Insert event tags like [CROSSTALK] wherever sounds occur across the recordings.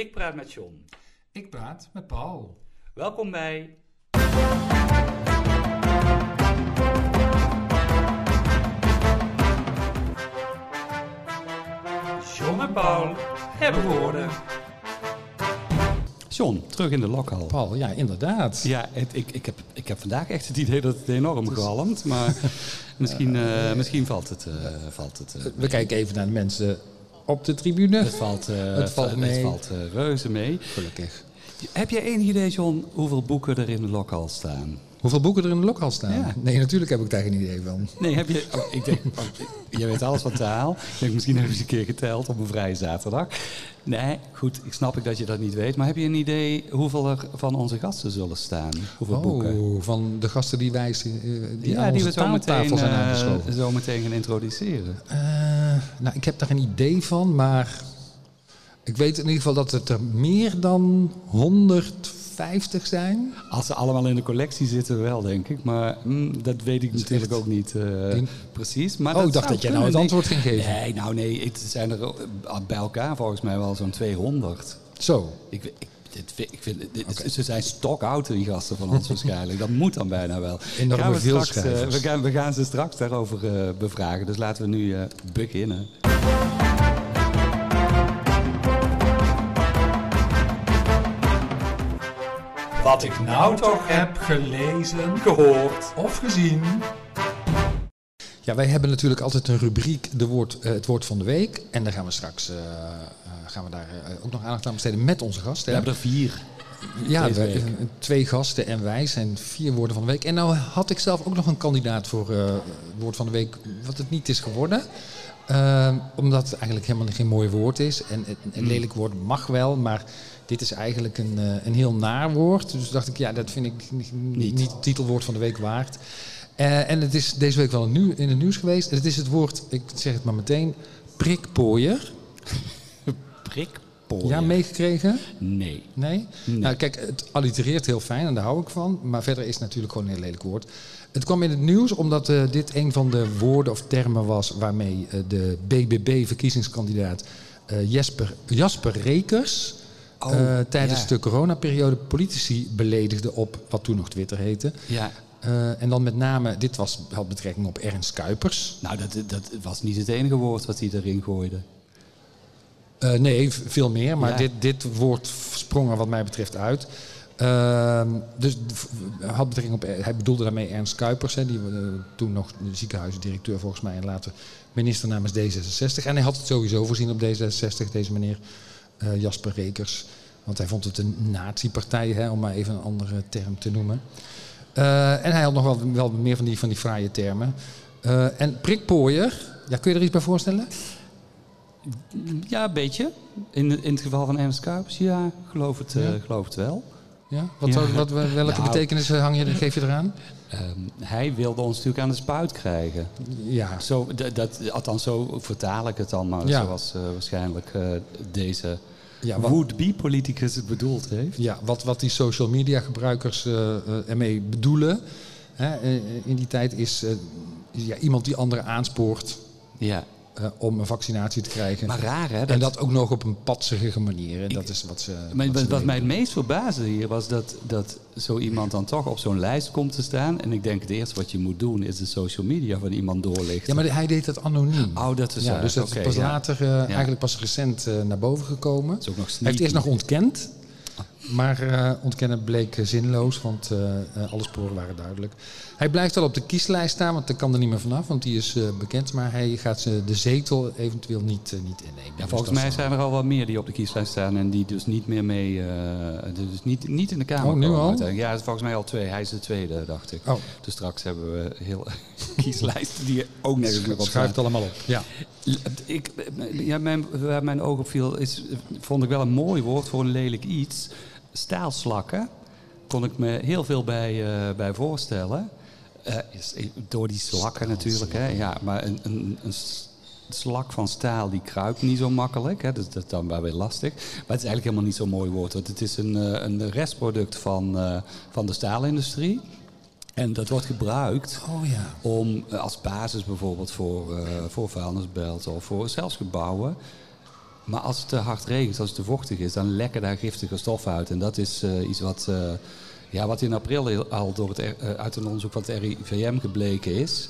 Ik praat met John. Ik praat met Paul. Welkom bij. John en Paul hebben woorden. John, terug in de lokhal. Paul, ja, inderdaad. Ja, het, ik, ik, heb, ik heb vandaag echt het idee dat het enorm galmt, maar [LAUGHS] misschien, eh, misschien valt het, eh, valt het eh, We kijken even naar de mensen op de tribune. Het valt, eh, Het valt mee. Het valt eh, reuze mee. Gelukkig. Heb jij enig idee, John, hoeveel boeken er in de lokhal staan? Hoeveel boeken er in de lokhal staan? Ja. Nee, natuurlijk heb ik daar geen idee van. Nee, heb je... [LAUGHS] oh, ik denk, oh, je weet alles van taal. Ik denk, misschien heb je eens een keer geteld op een vrije zaterdag. Nee, goed, ik snap ik dat je dat niet weet. Maar heb je een idee hoeveel er van onze gasten zullen staan? Hoeveel boeken? Oh, van de gasten die wij eh, die Ja, aan die we zo meteen, zijn eh, aangeschoven. zo meteen gaan introduceren. Eh, nou, ik heb daar een idee van, maar ik weet in ieder geval dat het er meer dan 150 zijn. Als ze allemaal in de collectie zitten, wel, denk ik. Maar mm, dat weet ik is natuurlijk echt- ook niet eh, precies. Maar Oh, ik dacht dat jij nou het antwoord ging geven. Nee, nou nee, het zijn er eh, bij elkaar volgens mij wel zo'n 200. Zo. Ik, ik, dit, ik vind, dit- Ze zijn stokoud, die gasten van ons [LAUGHS] waarschijnlijk. Dat moet dan bijna wel. Enorme Gaan we, straks, eh, we, gaan, we gaan ze straks daarover bevragen. Dus laten we nu beginnen. Wat ik nou toch heb gelezen, gehoord of gezien. Ja, wij hebben natuurlijk altijd een rubriek, de woord, eh, het woord van de week. En daar gaan we straks eh, eh, gaan we daar ook nog aandacht aan besteden met onze gasten. We hebben er vier. Ja, twee gasten en wij zijn vier woorden van de week. En nou had ik zelf ook nog een kandidaat voor eh, woord van de week, wat het niet is geworden. Ehm, omdat het eigenlijk helemaal geen mooi woord is. En een lelijk woord mag wel, maar dit is eigenlijk een, eh, een heel naar woord. Dus dacht ik, ja, dat vind ik niet, Niet. het titelwoord van de week waard. Eh, en het is deze week wel in, het nieuws geweest. Het is het woord, ik zeg het maar meteen, prikpooier. [LAUGHS] Prikpooier. Ja, meegekregen? Nee. Nee? Nee. Nou, kijk, het allitereert heel fijn en daar hou ik van. Maar verder is het natuurlijk gewoon een heel lelijk woord. Het kwam in het nieuws omdat eh, dit een van de woorden of termen was waarmee de BBB-verkiezingskandidaat Jesper, Jasper Rekers Oh, eh, tijdens ja. de coronaperiode politici beledigde op wat toen nog Twitter heette. Ja, Eh, en dan met name, dit was, had betrekking op Ernst Kuipers. nou dat, dat was niet het enige woord wat hij erin gooide. Eh, nee, veel meer. Maar Ja. dit, dit woord sprong er wat mij betreft uit. Ehm, dus had betrekking op, hij bedoelde daarmee Ernst Kuipers, hè, die toen nog de ziekenhuisdirecteur volgens mij en later minister namens D66. En hij had het sowieso voorzien op D66, deze meneer eh, Jasper Rekers. Want hij vond het een nazi-partij, om maar even een andere term te noemen. Eh, en hij had nog wel, wel meer van die, van die fraaie termen. Eh, en prikpooier, ja, kun je er iets bij voorstellen? Ja, een beetje. In, in het geval van Ernst Kuipers, ja, geloof het, Ja. geloof het wel. Ja? Wat, Ja. wat, welke Nou. betekenis hang je, geef je eraan? Ehm, hij wilde ons natuurlijk aan de spuit krijgen. Ja, Zo, dat, althans, zo vertaal ik het dan maar. Ja. Zoals eh, waarschijnlijk eh, deze ja, would-be-politicus het bedoeld heeft. ja wat, wat die social media gebruikers eh, eh, ermee bedoelen hè, eh, in die tijd is eh, ja, iemand die anderen aanspoort Ja. Eh, om een vaccinatie te krijgen. Maar raar, hè? en dat ook nog op een patsige manier. Dat is wat ze. Maar wat wat, ze wat mij het meest verbaasde hier was dat, dat zo iemand dan toch op zo'n lijst komt te staan. En ik denk het eerste wat je moet doen is de social media van iemand doorlichten. Ja, maar hij deed dat anoniem. Oh, dat is ja, dus dat is pas ja. later, eh, eigenlijk pas recent eh, naar boven gekomen. Dat is ook nog Hij heeft eerst sneaky. nog ontkend. Maar ontkennen bleek zinloos, want alle sporen waren duidelijk. Hij blijft wel op de kieslijst staan, want daar kan er niet meer vanaf, want die is eh, bekend. Maar hij gaat de zetel eventueel niet, eh, niet innemen. Ja, Dus volgens mij zijn er al wel meer die op de kieslijst staan en die dus niet meer mee, eh, dus niet, niet in de Kamer Oh, nu komen al? uiteindelijk. Ja, volgens mij al twee. Hij is de tweede, dacht ik. Oh, Dus straks hebben we heel [LAUGHS] kieslijsten die ook nergens meer op schuift allemaal op. Ja. Ik, ja, mijn, waar mijn oog op viel, is, vond ik wel een mooi woord voor een lelijk iets. Staalslakken. Kon ik me heel veel bij, bij voorstellen. Eh, door die slakken natuurlijk. Hè, ja, maar een, een, een slak van staal die kruipt niet zo makkelijk. Hè, dus dat is dan wel weer lastig. Maar het is eigenlijk helemaal niet zo'n mooi woord. Want het is een, eh, een restproduct van, eh, van de staalindustrie. En dat wordt gebruikt Oh ja. om als basis bijvoorbeeld voor, eh voor vuilnisbelten of voor zelfs gebouwen Maar als het te hard regent, als het te vochtig is, dan lekken daar giftige stoffen uit. En dat is iets wat, ja, wat in april al door het, eh, uit een onderzoek van het RIVM gebleken is.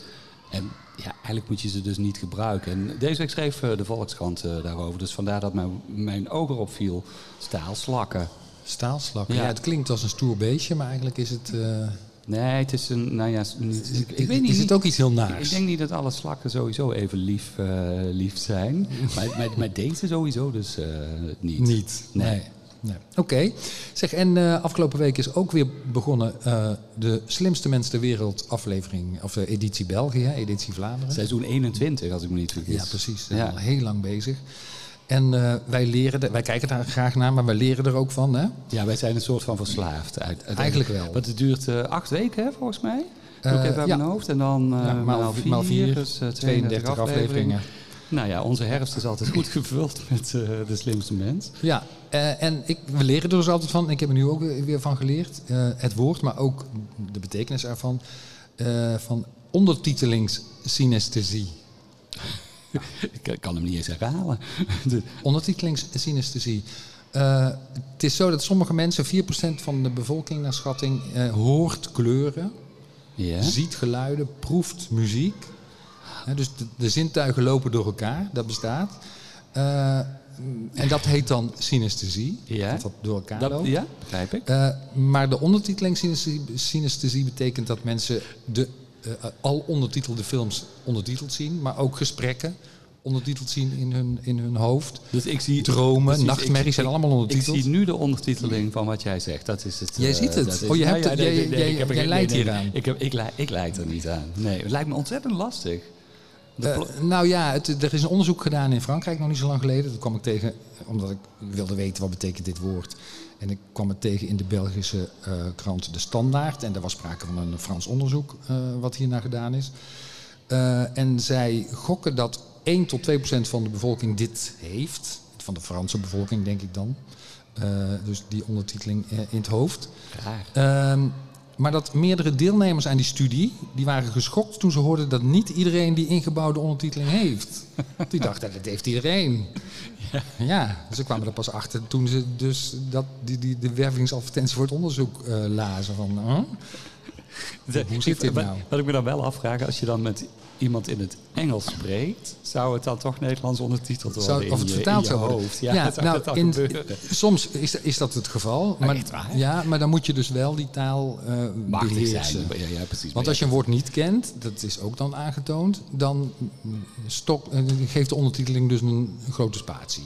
En ja, eigenlijk moet je ze dus niet gebruiken. En deze week schreef eh, de Volkskrant eh, daarover. Dus vandaar dat mijn, mijn oog erop viel. Staalslakken. Staalslakken. Ja. Ja. het klinkt als een stoer beestje, maar eigenlijk is het... Nee, het is een, nou ja, ik, ik weet niet. is het ook iets heel Ik naars? denk niet dat alle slakken sowieso even lief, lief zijn. [LAUGHS] maar, deze sowieso dus eh, niet. Niet. Nee. Nee. Nee. Oké. Zeg, en eh, afgelopen week is ook weer begonnen eh, de slimste mens ter wereld aflevering, of eh, editie België, editie Vlaanderen. Seizoen 21, als ik me niet vergis. Ja, precies. Ja. al heel lang bezig. En wij leren, er- wij kijken daar graag naar, maar wij leren er ook van. Hè? Ja, wij zijn een soort van verslaafd. Uit, uit- Eigenlijk wel. Want het duurt acht weken, hè, volgens mij. Doe ik even uit ja. mijn hoofd. En dan Ja, maal- maal vier, maal vier, dus, eh, 32 afleveringen. Nou ja, onze herfst is altijd goed gevuld met eh, de slimste mens. Ja, eh, en ik, we leren er dus altijd van. Ik heb er nu ook weer van geleerd. Eh, het woord, maar ook de betekenis ervan. van ondertitelingssynesthesie. [LAUGHS] Ik kan hem niet eens herhalen. [LAUGHS] De- Ondertitelingssynesthesie. Het is zo dat sommige mensen, 4% van de bevolking naar schatting, hoort kleuren, ziet geluiden, proeft muziek. Dus de, de zintuigen lopen door elkaar, dat bestaat. Eh, en dat heet dan synesthesie, Ja. dat dat door elkaar Dat, loopt. ja, begrijp ik. Eh, maar de ondertitelingssynesthesie synesthesie betekent dat mensen de eh, al ondertitelde films ondertiteld zien, maar ook gesprekken ondertiteld zien in hun, in hun hoofd. Dus ik zie Dromen, precies, nachtmerries ik- zijn allemaal ondertiteld. Ik zie nu de ondertiteling van wat jij zegt. Dat is het. Jij ziet het. Oh, je Ja, hebt Jij- er nee, nee. hieraan. Ik, heb, ik, ik leid er niet aan. Nee, het lijkt me ontzettend lastig. Eh, nou ja, het, er is een onderzoek gedaan in Frankrijk nog niet zo lang geleden. Dat kwam ik tegen omdat ik wilde weten wat betekent dit woord. En ik kwam het tegen in de Belgische eh, krant De Standaard. En er was sprake van een Frans onderzoek eh, wat hiernaar gedaan is. En zij gokken dat 1 tot 2 procent van de bevolking dit heeft. Van de Franse bevolking, denk ik dan. Dus die ondertiteling in het hoofd. Raar. Maar dat meerdere deelnemers aan die studie, die waren geschokt toen ze hoorden dat niet iedereen die ingebouwde ondertiteling heeft. Die dachten, dat heeft iedereen. Ja, ze kwamen er pas achter toen ze dus dat, die, die, de wervingsadvertentie voor het onderzoek eh, lazen. Van, huh? Hoe zit dit Wat- nou? Wat ik me dan wel afvraag, als je dan met iemand in het Engels spreekt, zou het dan toch Nederlands ondertiteld worden Zou- of het vertaald zou worden. hoofd? Ja, [LAUGHS] nou, dat in- soms is, is dat het geval. Maar, waar? ja, maar dan moet je dus wel die taal Machtig beheersen. zijn. Ja, ja, precies. Want als je een woord niet kent, dat is ook dan aangetoond, dan stop, eh, geeft de ondertiteling dus een grote spatie.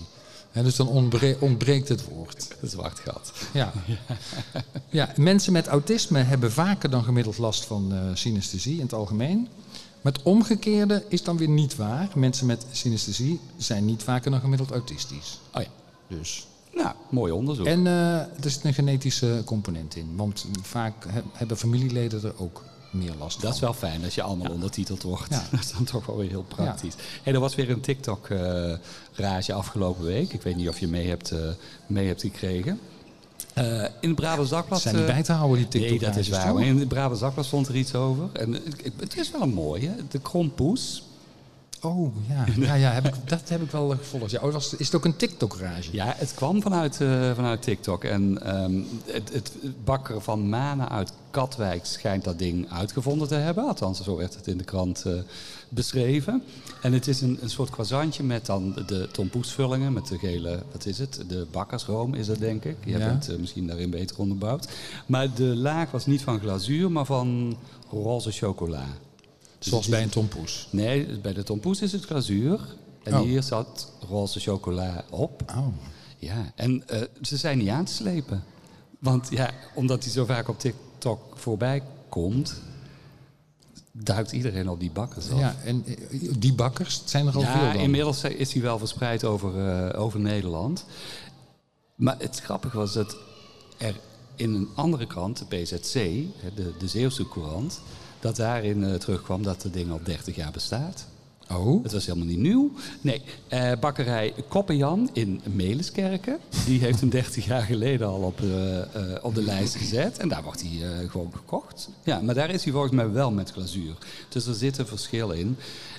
Dus dan ontbre- ontbreekt het woord. Een zwart gat. Ja. [LAUGHS] ja, mensen met autisme hebben vaker dan gemiddeld last van eh synesthesie in het algemeen. Maar het omgekeerde is dan weer niet waar. Mensen met synesthesie zijn niet vaker dan gemiddeld autistisch. Oh ja. Dus. Nou, mooi onderzoek. En eh, er zit een genetische component in. Want vaak he- hebben familieleden er ook meer last. Dat is wel fijn als je allemaal ondertiteld wordt. Ja. [LAUGHS] Dat is dan toch wel weer heel praktisch. Hey, er was weer een TikTok-rage afgelopen week. Ik weet niet of je mee hebt, eh, mee hebt gekregen. Eh, in het Brabants Dagblad... zijn eh, bij te houden, die TikTok. Nee, dat is waar. Maar in het Brabants Dagblad stond er iets over. En eh, het is wel een mooie. De krompoes. Oh, ja. [LAUGHS] ja, ja heb ik, dat heb ik wel eh, gevolgd. Ja, oh, was, is het ook een TikTok-rage? Ja, het kwam vanuit, eh, vanuit TikTok. En ehm, het, het bakker van Mana uit Katwijk schijnt dat ding uitgevonden te hebben. Althans, zo werd het in de krant eh, beschreven. En het is een, een soort croissantje met dan de tompoesvullingen. Met de gele, wat is het? De bakkersroom is het, denk ik. Je Ja. bent eh, misschien daarin beter onderbouwd. Maar de laag was niet van glazuur, maar van roze chocola. Dus Zoals het bij een tompoes. Nee, bij de tompoes is het glazuur. En Oh. hier zat roze chocola op. Oh. Ja, en eh, ze zijn niet aan te slepen. Want ja, omdat hij zo vaak op TikTok voorbij komt, duikt iedereen op die bakkers af. Ja, en eh, die bakkers, het zijn er al veel Ja, dan. inmiddels is hij wel verspreid over, eh, over Nederland. Maar het grappige was dat er in een andere krant, de PZC, de, de Zeeuwse Courant, dat daarin eh, terugkwam dat het ding al 30 jaar bestaat. Oh, Het was helemaal niet nieuw. Nee, eh, bakkerij Koppenjan in Meliskerken. Die heeft hem 30 jaar geleden al op, eh, eh, op de lijst gezet. En daar wordt hij eh, gewoon gekocht. Ja, maar daar is hij volgens mij wel met glazuur. Dus er zitten verschillen in.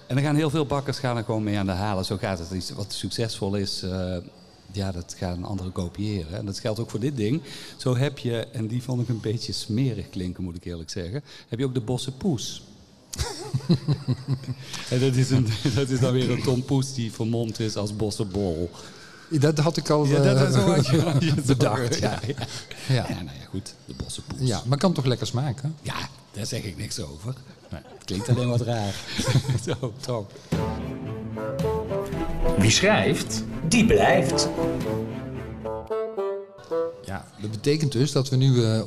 En er gaan heel veel bakkers gaan er gewoon mee aan de halen. Zo gaat het. Iets wat succesvol is, ja, dat gaan anderen kopiëren. En dat geldt ook voor dit ding. Zo heb je, en die vond ik een beetje smerig klinken, moet ik eerlijk zeggen. Heb je ook de bosse poes. [LAUGHS] En dat is, een, [LAUGHS] dat is dan weer een Tom Poes die vermomd is als bossenbol. dat had ik al Ja, dat eh, is [LAUGHS] wat je, bedacht. Ja, Ja. ja. Nou ja, goed. De bossenpoes. ja, maar kan toch lekker smaken? Ja, daar zeg ik niks over. Maar het klinkt alleen wat raar. zo, toch. Wie schrijft, die blijft. Ja, dat betekent dus dat we nu eh,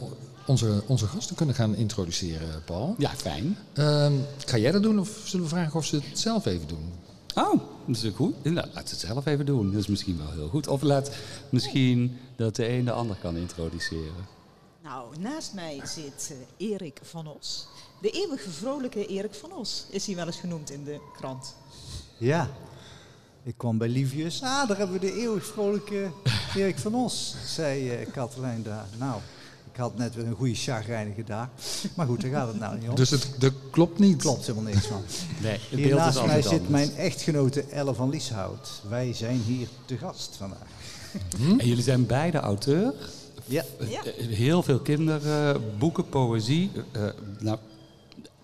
onze, onze gasten kunnen gaan introduceren, Paul. Ja, fijn. Ehm, ga jij dat doen of zullen we vragen of ze het zelf even doen? Oh, dat is ook goed. Nou, laat het zelf even doen. Dat is misschien wel heel goed. Of laat misschien dat de een de ander kan introduceren. Nou, naast mij zit eh, Erik van Os. De eeuwige vrolijke Erik van Os is hij wel eens genoemd in de krant. Ja. Ik kwam bij Livius. Ah, daar hebben we de eeuwig vrolijke Erik van Os, zei eh Katelijn daar. Nou, had net weer een goede chagrijnige dag. Maar goed, daar gaat het nou niet om. Dus het dat klopt niet. klopt helemaal niks van. Nee, het Hier beeld is naast mij zit anders. mijn echtgenote Elle van Lieshout. Wij zijn hier te gast vandaag. En jullie zijn beide auteur. Ja. Ja. Eh, Heel veel kinderboeken, poëzie. Eh, nou,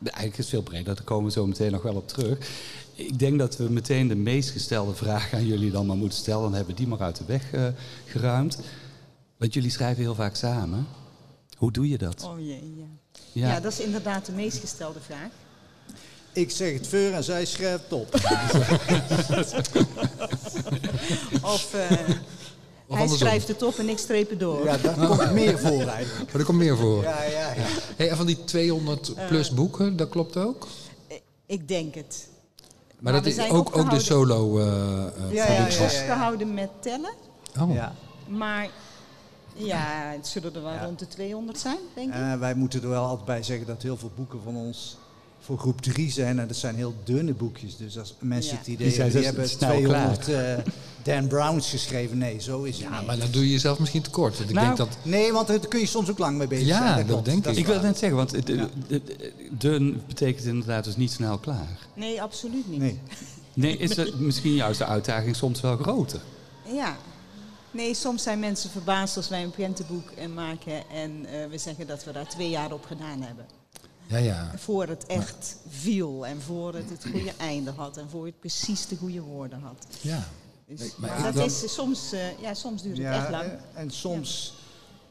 eigenlijk is het veel breder, daar komen we zo meteen nog wel op terug. Ik denk dat we meteen de meest gestelde vraag aan jullie dan maar moeten stellen. Dan hebben we die maar uit de weg eh, geruimd. Want jullie schrijven heel vaak samen. Hoe doe je dat? Oh jee, ja. Ja. Ja. dat is inderdaad de meest gestelde vraag. Ik zeg het voor en zij schrijft op. [LAUGHS] Of eh, hij andersom. schrijft het op en ik streep het door. Ja, daar komt meer voor eigenlijk. Maar er komt meer voor. Ja, ja, ja. Hey, en van die 200 plus boeken, dat klopt ook? Eh, Ik denk het. Maar, Maar dat is ook, ook de solo eh eh, Ja, ja, producties. ja, Vastgehouden met tellen. Oh. ja. Maar ja, het zullen er wel Ja. rond de 200 zijn, denk ik. Eh, wij moeten er wel altijd bij zeggen dat heel veel boeken van ons voor groep 3 zijn. En dat zijn heel dunne boekjes. Dus als mensen Ja. het idee Die zijn hebben, die hebben snel 200 eh, Dan Browns geschreven. Nee, zo is het Ja, niet. maar dan doe je jezelf misschien tekort. Want ik Nou, denk dat... Nee, want daar kun je soms ook lang mee bezig Ja, zijn. dat klopt. denk ik. Ik wil net zeggen, want dun betekent inderdaad dus niet snel klaar. Nee, absoluut niet. Nee. Nee, is het misschien juist de uitdaging soms wel groter? Ja. Nee, soms zijn mensen verbaasd als wij een prentenboek eh, maken en eh, we zeggen dat we daar twee jaar op gedaan hebben. Ja, ja. Voor het echt viel en voor het het goede [CLEARS THROAT] einde had en voor het precies de goede woorden had. ja. Dus maar dat dan- is eh, soms, eh, ja, soms duurt het Ja, echt lang. en- en soms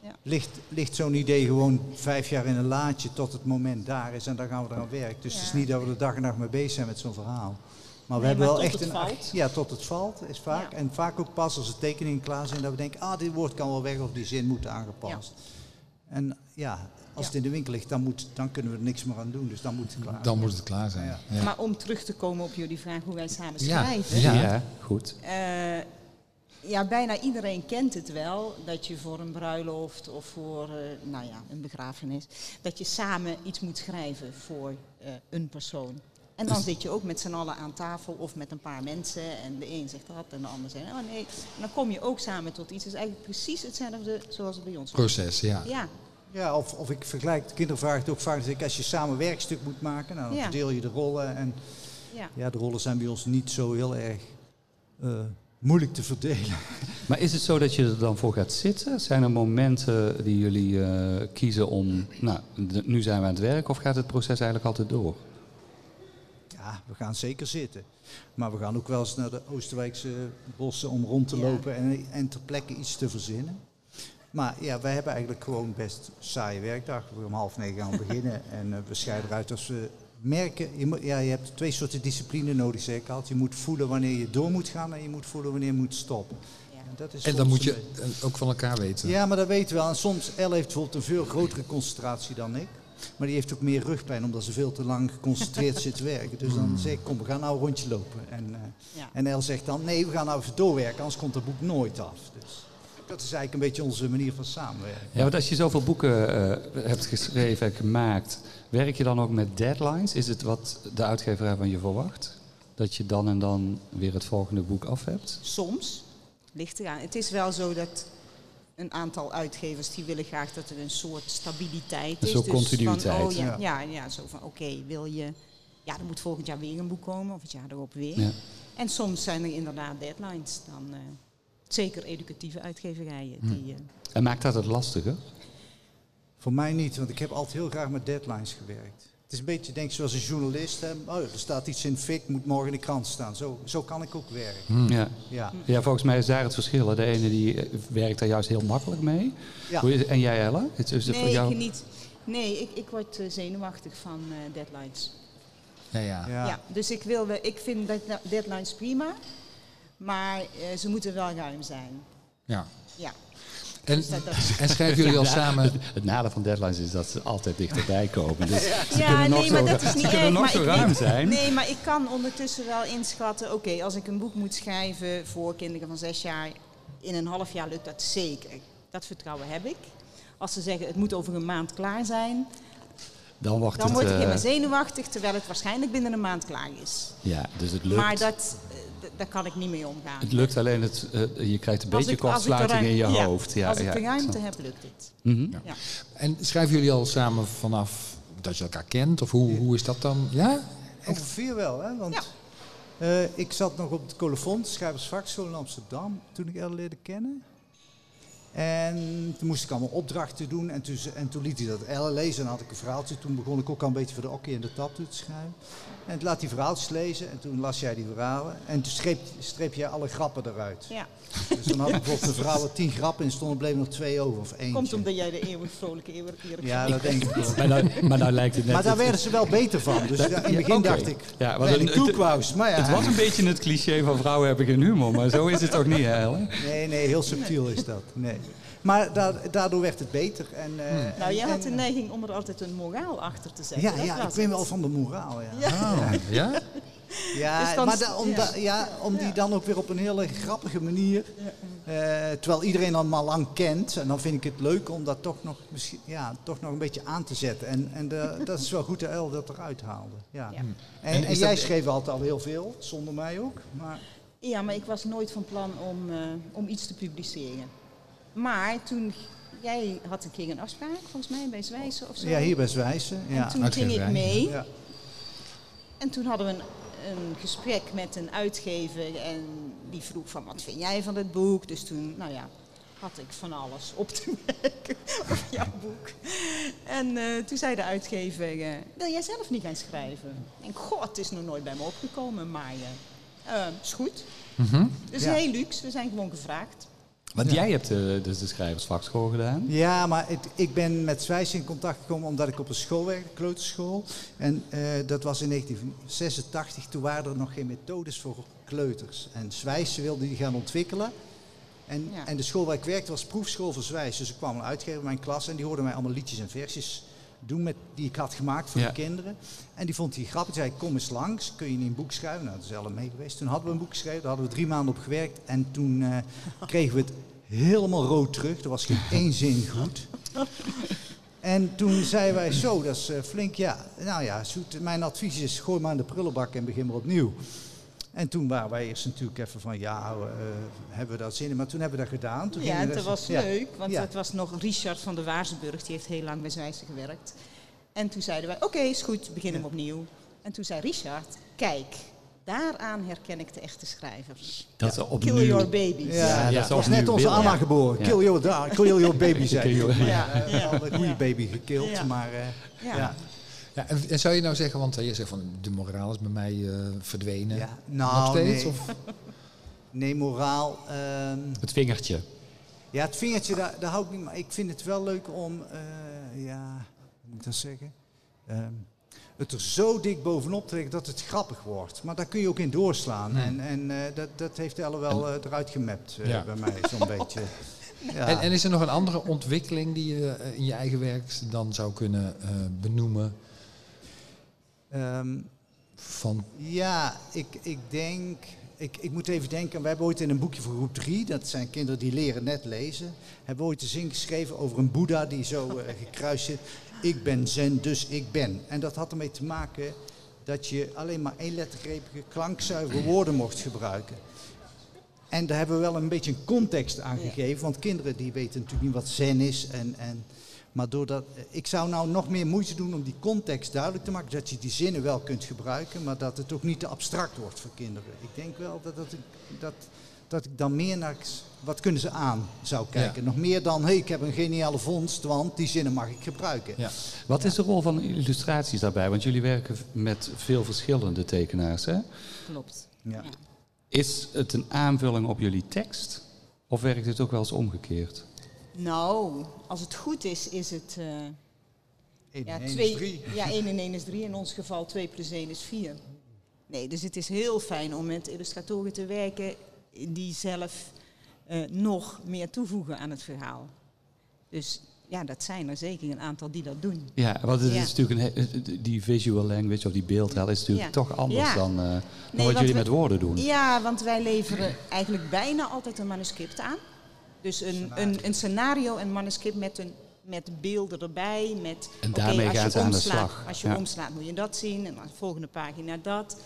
Ja. ligt, ligt zo'n idee gewoon vijf jaar in een laadje tot het moment daar is en dan gaan we eraan werken. Dus het is niet dat we er dag en nacht mee bezig zijn met zo'n verhaal. Maar we Nee, hebben maar wel tot echt het een. valt. Ja, tot het valt is vaak. Ja. En vaak ook pas als de tekeningen klaar zijn dat we denken, ah, dit woord kan wel weg of die zin moet aangepast. En ja, als Ja. het in de winkel ligt, dan, moet, dan kunnen we er niks meer aan doen. Dus dan moet het klaar. Dan moet het klaar zijn. Ja. Ja. Maar om terug te komen op jullie vraag hoe wij samen Ja. schrijven. Ja. goed. Eh, ja, bijna iedereen kent het wel, dat je voor een bruiloft of voor eh, nou ja, een begrafenis, dat je samen iets moet schrijven voor eh, een persoon. En dan zit je ook met z'n allen aan tafel of met een paar mensen en de een zegt dat en de ander zegt, oh nee. En dan kom je ook samen tot iets. Het is eigenlijk precies hetzelfde zoals het bij ons. Proces, ja. Ja, Ja, of, of ik vergelijk, de kinderen vragen het ook vaak, ik, als je samen werkstuk moet maken, nou, dan Ja. verdeel je de rollen. En ja. ja, de rollen zijn bij ons niet zo heel erg eh, moeilijk te verdelen. [LAUGHS] Maar is het zo dat je er dan voor gaat zitten? Zijn er momenten die jullie eh, kiezen om, nou, nu zijn we aan het werk, of gaat het proces eigenlijk altijd door? Ja, we gaan zeker zitten. Maar we gaan ook wel eens naar de Oosterwijkse bossen om rond te Ja. lopen en, en ter plekke iets te verzinnen. Maar ja, wij hebben eigenlijk gewoon best saaie werkdag. We om half negen gaan beginnen [LAUGHS] en eh, we scheiden eruit als we merken. Je, moet, ja, je hebt twee soorten discipline nodig, zeg ik altijd. Je moet voelen wanneer je door moet gaan en je moet voelen wanneer je moet stoppen. En, dat is En dan moet je ook van elkaar weten. Ja, maar dat weten we wel. En soms, Elle heeft bijvoorbeeld een veel grotere concentratie dan ik. Maar die heeft ook meer rugpijn omdat ze veel te lang geconcentreerd zit te werken. Dus dan zeg ik, kom, we gaan nou een rondje lopen. En, eh Ja. en Elle zegt dan, nee, we gaan nou even doorwerken, anders komt het boek nooit af. Dus dat is eigenlijk een beetje onze manier van samenwerken. Ja, want als je zoveel boeken eh, hebt geschreven en gemaakt, werk je dan ook met deadlines? Is het wat de uitgeverij van je verwacht? Dat je dan en dan weer het volgende boek af hebt? Soms ligt eraan. Het is wel zo dat een aantal uitgevers die willen graag dat er een soort stabiliteit Een is. soort Dus continuïteit. Van, oh ja, Ja. ja. Ja, zo van oké, wil je. Ja, er moet volgend jaar weer een boek komen, of het jaar erop weer. Ja. En soms zijn er inderdaad deadlines. Dan, eh, zeker educatieve uitgeverijen. Hm. Die, eh, En maakt dat het lastiger? Voor mij niet, want ik heb altijd heel graag met deadlines gewerkt. Het is een beetje, denk ik, zoals een journalist. Hè. Oh, er staat iets in fik, moet morgen in de krant staan. Zo, zo kan ik ook werken. Ja. Ja. ja, volgens mij is daar het verschil. hè. De ene die eh, werkt daar juist heel makkelijk mee. Ja. Hoe is- En jij, Ella? Is, is het voor nee, jou... ik niet. Nee, ik, ik word eh, zenuwachtig van eh, deadlines. Ja, ja. Ja. Ja. dus ik, wil, ik vind dat deadlines prima, maar eh, ze moeten wel ruim zijn. ja. Ja. En, Dus dat- dat- en schrijven jullie al Ja, samen... Het, het nadeel van deadlines is dat ze altijd dichterbij komen. Dus ze Ja, kunnen nog nee, zo, maar dat is niet ze kunnen erg. nog maar zo ruim weet- zijn. Nee, maar ik kan ondertussen wel inschatten, oké, als ik een boek moet schrijven voor kinderen van zes jaar, in een half jaar lukt dat zeker. Dat vertrouwen heb ik. Als ze zeggen, het moet over een maand klaar zijn, Dan wordt dan het... word ik eh, helemaal zenuwachtig, terwijl het waarschijnlijk binnen een maand klaar is. ja, dus het lukt. Maar dat, daar kan ik niet mee omgaan. Het lukt alleen, het, eh, je krijgt een Als beetje ik- ik kortsluiting in je ja, hoofd. Ja, als ik ja, de ruimte heb, lukt het. Mhm. Ja. En schrijven jullie al samen vanaf dat je elkaar kent? Of hoe, hoe is dat dan? Ja? Ongeveer wel, hè? Want Ja. eh, ik zat nog op het colofon, schrijversvakschool in Amsterdam, toen ik Elle leerde kennen. En toen moest ik allemaal opdrachten doen en toen, en toen liet hij dat Elle lezen en dan had ik een verhaaltje. Toen begon ik ook al een beetje voor de okkie en de tap te schrijven. En toen laat hij verhaaltjes lezen en toen las jij die verhalen. En toen streep, streep jij alle grappen eruit. Ja. Dus dan had ik bijvoorbeeld een verhaal met tien grappen en stonden bleven nog twee over of eentje. Komt omdat jij de eeuwig vrolijke, eeuwig eerlijk Ja, dat denk ik wel. [LAUGHS] Maar, nou, maar nou lijkt het net... Maar daar werden ze wel beter van. Dus in het begin oké. dacht ik, Ja, ja, want het- koekwous. Maar ja, Het was een beetje het cliché van vrouwen hebben geen humor, maar zo is het toch niet, hè? Nee, nee, heel subtiel is dat. Nee. Maar da- daardoor werd het beter. En, eh, Nou, jij en- had de en- neiging om er altijd een moraal achter te zetten. Ja, ja ik ben wel van de moraal. Ja, ja. Oh, [LAUGHS] ja? Dus dan- maar da- om, ja. da- ja, om die dan ook weer op een hele grappige manier. eh, terwijl iedereen dan al lang kent. En dan vind ik het leuk om dat toch nog, misschien, ja, toch nog een beetje aan te zetten. En, en de- [LAUGHS] dat is wel goed dat El dat eruit haalde. Ja. Ja. En, En en, is jij schreef altijd al heel veel, zonder mij ook. Maar Ja, maar ik was nooit van plan om, eh, om iets te publiceren. Maar toen, jij had een keer een afspraak, volgens mij, bij Zwijzen of zo. ja, hier bij Zwijsen. Ja. En toen ging ik mee. Ja. En toen hadden we een, een gesprek met een uitgever en die vroeg van wat vind jij van het boek? Dus toen, nou ja, had ik van alles op te [LAUGHS] merken op jouw boek. En eh, toen zei de uitgever, eh, wil jij zelf niet gaan schrijven? Denk, god, het is nog nooit bij me opgekomen, maar eh, is goed. Dus Ja. heel luxe, we zijn gewoon gevraagd. Want jij hebt eh, dus de schrijversvakschool gedaan. Ja, maar het, ik ben met Zwijs in contact gekomen omdat ik op een school werkte, kleuterschool. En eh, dat was in 1986, toen waren er nog geen methodes voor kleuters. En Zwijs wilde die gaan ontwikkelen. En, Ja. en de school waar ik werkte was proefschool voor Zwijs. Dus er kwam een uitgever in mijn klas en die hoorde mij allemaal liedjes en versjes doen met, die ik had gemaakt voor Ja. de kinderen. En die vond hij grappig. zei, kom eens langs, kun je niet een boek schrijven? Nou, dat is allemaal mee geweest. Toen hadden we een boek geschreven, daar hadden we drie maanden op gewerkt. En toen eh, [LAUGHS] kregen we het helemaal rood terug. Er was geen één zin goed. En toen zeiden wij, zo, dat is eh, flink, ja. Nou ja, zoet, mijn advies is, gooi maar in de prullenbak en begin maar opnieuw. En toen waren wij eerst natuurlijk even van, ja, eh, hebben we dat zin in? Maar toen hebben we dat gedaan. Toen Ja, en we dat was ja. leuk, want Ja. het was nog Richard van der Waarsburg, die heeft heel lang bij Zwijzen gewerkt. En toen zeiden wij, oké, is goed, begin hem opnieuw. En toen zei Richard, kijk, daaraan herken ik de echte schrijvers. Dat is Kill opnieuw. your babies. Ja, Ja, dat was net onze. Anna geboren. Ja. Kill, your, da- kill your baby, [LAUGHS] zei Kill your- hij. Ja. Ja. een goede Ja. baby gekild, Ja. maar eh, Ja. Ja. En, en zou je nou zeggen, want je zegt van de moraal is bij mij eh, verdwenen. Ja, nou, Nog steeds? nee. Of? [LAUGHS] Nee, moraal. ehm, Het vingertje. ja, het vingertje, daar, daar hou ik niet Maar ik vind het wel leuk om, eh, ja, hoe moet ik dat zeggen? Ehm, het er zo dik bovenop te leggen dat het grappig wordt. Maar daar kun je ook in doorslaan. En, en eh, dat, dat heeft Elle wel eruit gemapt eh, Ja. bij mij, zo'n [LAUGHS] beetje. Ja. En, en is er nog een andere ontwikkeling die je in je eigen werk dan zou kunnen eh, benoemen? Ehm, Van, Ja, ik, ik denk. Ik, ik moet even denken. We hebben ooit in een boekje voor groep 3, dat zijn kinderen die leren net lezen, hebben we ooit een zin geschreven over een Boeddha die zo eh, gekruist zit. Ik ben Zen, dus ik ben. En dat had ermee te maken dat je alleen maar één lettergrepige klankzuivere woorden mocht gebruiken. En daar hebben we wel een beetje een context aan gegeven, want kinderen die weten natuurlijk niet wat zen is. En, en, maar doordat, ik zou nou nog meer moeite doen om die context duidelijk te maken, dat je die zinnen wel kunt gebruiken, maar dat het ook niet te abstract wordt voor kinderen. Ik denk wel dat, dat, ik, dat, dat ik dan meer naar wat kunnen ze aan zou kijken. Nog meer dan, hey, ik heb een geniale vondst, want die zinnen mag ik gebruiken. Ja. Wat is de rol van illustraties daarbij? Want jullie werken met veel verschillende tekenaars. Hè? Klopt. Is het een aanvulling op jullie tekst? Of werkt het ook wel eens omgekeerd? Nou, als het goed is, is het eh, Eén ja, en één is twee, drie. ja, 1 en 1 is 3. In ons geval 2 plus 1 is 4. Nee, dus het is heel fijn om met illustratoren te werken die zelf eh, nog meer toevoegen aan het verhaal. Dus ja, dat zijn er zeker een aantal die dat doen. Ja, want het Ja. is natuurlijk een, he- die visual language of die beeldtaal is natuurlijk Ja. toch anders Ja. dan, eh, dan Nee, wat jullie we- met woorden doen. Ja, want wij leveren eigenlijk bijna altijd een manuscript aan. Dus een, een, een scenario, een manuscript met, een, met beelden erbij. Met, En daarmee als je aan de omslaat- slag. Als je Ja. omslaat moet je dat zien en dan de volgende pagina dat.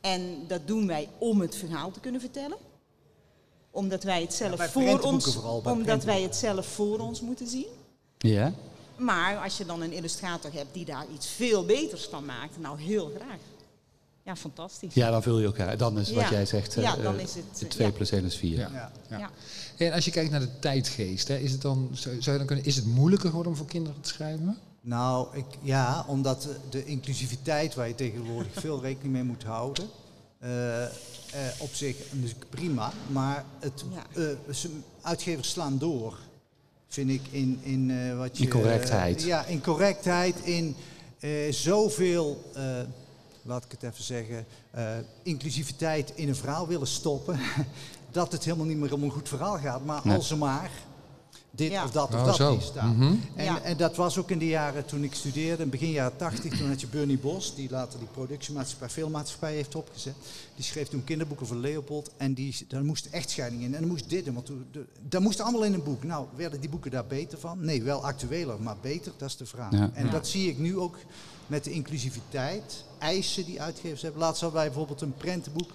En dat doen wij om het verhaal te kunnen vertellen. Omdat wij het zelf voor ons, vooral, omdat wij het zelf voor ons moeten zien. Ja? Maar als je dan een illustrator hebt die daar iets veel beters van maakt, nou heel graag. Ja, fantastisch. ja, dan vul je elkaar. Dan is wat Ja. jij zegt, eh, Ja, dan eh, is het, de eh, 2 ja. plus 1 is 4. Ja. Ja. Ja. Ja. En als je kijkt naar de tijdgeest, hè, is het dan, zou je dan kunnen, is het moeilijker geworden om voor kinderen te schrijven? Nou, ik, ja, omdat de- inclusiviteit waar je tegenwoordig veel rekening mee moet houden, eh, eh, op zich dus prima, maar het, eh, uitgevers slaan door, vind ik, in, in eh, wat je... In correctheid. eh, ja, in correctheid, in eh, zoveel, eh, laat ik het even zeggen, eh, inclusiviteit in een verhaal willen stoppen, [LAUGHS] dat het helemaal niet meer om een goed verhaal gaat, maar Nee. als er maar dit Ja. of dat of Oh, dat zo. in staat. Mhm. En, Ja. en dat was ook in de jaren toen ik studeerde, in begin jaren 80, toen had je Bernie Bos, die later die productiemaatschappij, filmmaatschappij heeft opgezet. Die schreef toen kinderboeken voor Leopold en die, daar moest echtscheiding in en er moest dit in, want toen- de- dat moest allemaal in een boek. Nou, werden die boeken daar beter van? Nee, wel actueler, maar beter, dat is de vraag. Ja. En dat zie ik nu ook met de inclusiviteit, eisen die uitgevers hebben. Laatst hadden wij bijvoorbeeld een prentenboek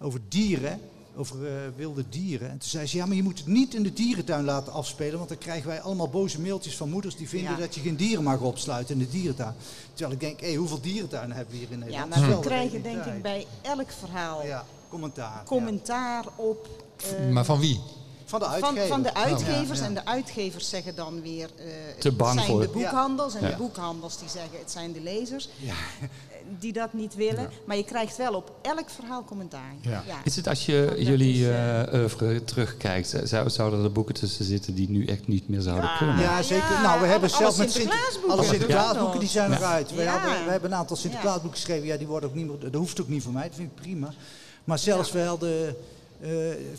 over dieren, over eh, wilde dieren. En toen zei ze, ja, maar je moet het niet in de dierentuin laten afspelen, want dan krijgen wij allemaal boze mailtjes van moeders die vinden Ja. dat je geen dieren mag opsluiten in de dierentuin. Terwijl ik denk, hé, hoeveel dierentuinen hebben we hier in Ja, Nederland? maar Dat is we krijgen denk ik bij elk verhaal Ja, commentaar. ja. commentaar op. eh, Maar van wie? Van de van, uitgever. van de uitgevers Ja, ja. en de uitgevers zeggen dan weer eh, Te bang het zijn voor de boekhandels en Ja. de boekhandels die zeggen het zijn de lezers eh, die dat niet willen. Maar je krijgt wel op elk verhaal commentaar. Ja. Is het als je jullie is, oeuvre terugkijkt, zou, zouden er boeken tussen zitten die nu echt niet meer zouden Ja. kunnen? Ja, zeker. Ja, nou, we hebben alle zelf met Sinter- Sinterklaasboeken. alle. Sinterklaasboeken die zijn Ja. eruit. We, hadden, we hebben een aantal Sinterklaasboeken geschreven. Ja, die worden ook niet meer. Dat hoeft ook niet voor mij. Dat vind ik prima. Maar zelfs we hadden eh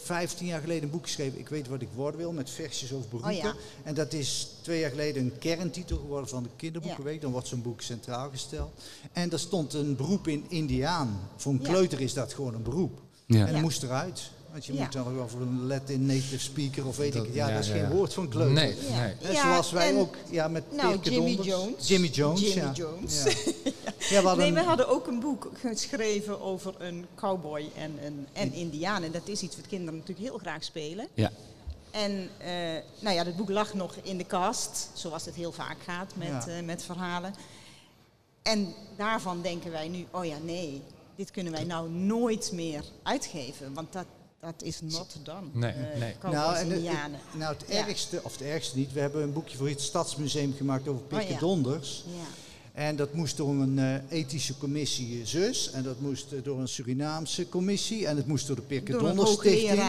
15 jaar geleden een boek geschreven. Ik weet wat ik worden wil met versjes over beroepen. Oh ja. En dat is twee jaar geleden een kerntitel geworden van de kinderboekenweek. Dan wordt zo'n boek centraal gesteld. En daar stond een beroep in Indiaan. Voor een Ja. kleuter is dat gewoon een beroep. Ja. En dat Ja. moest eruit. Want je Ja. moet dan wel voor een Latin native speaker of weet Dat- ik het. Ja, ja, dat is ja, geen ja. woord van kleuter. Nee, Ja. nee. En Ja, zoals wij en- ook ja, met Nou, Pirke Jimmy Donders. Jones. Jimmy Jones, Jimmy ja. Jones. Ja. [LAUGHS] Ja, we hadden Nee, we hadden ook een boek geschreven over een cowboy en een en indiaan. En dat is iets wat kinderen natuurlijk heel graag spelen. Ja. En eh, nou ja, dat boek lag nog in de kast, zoals het heel vaak gaat met, Ja. eh, met verhalen. En daarvan denken wij nu, oh ja, nee, dit kunnen wij nou nooit meer uitgeven. Want dat, dat is not done. Nee, Eh, nee. Nou, en indianen. ik- nou, het Ja. ergste, of het ergste niet, we hebben een boekje voor het Stadsmuseum gemaakt over Pirke Oh, ja. Donders. Ja. En dat moest door een eh, ethische commissie eh, zus. En dat moest door een Surinaamse commissie. En het moest door de Pirke Door Donders Stichting.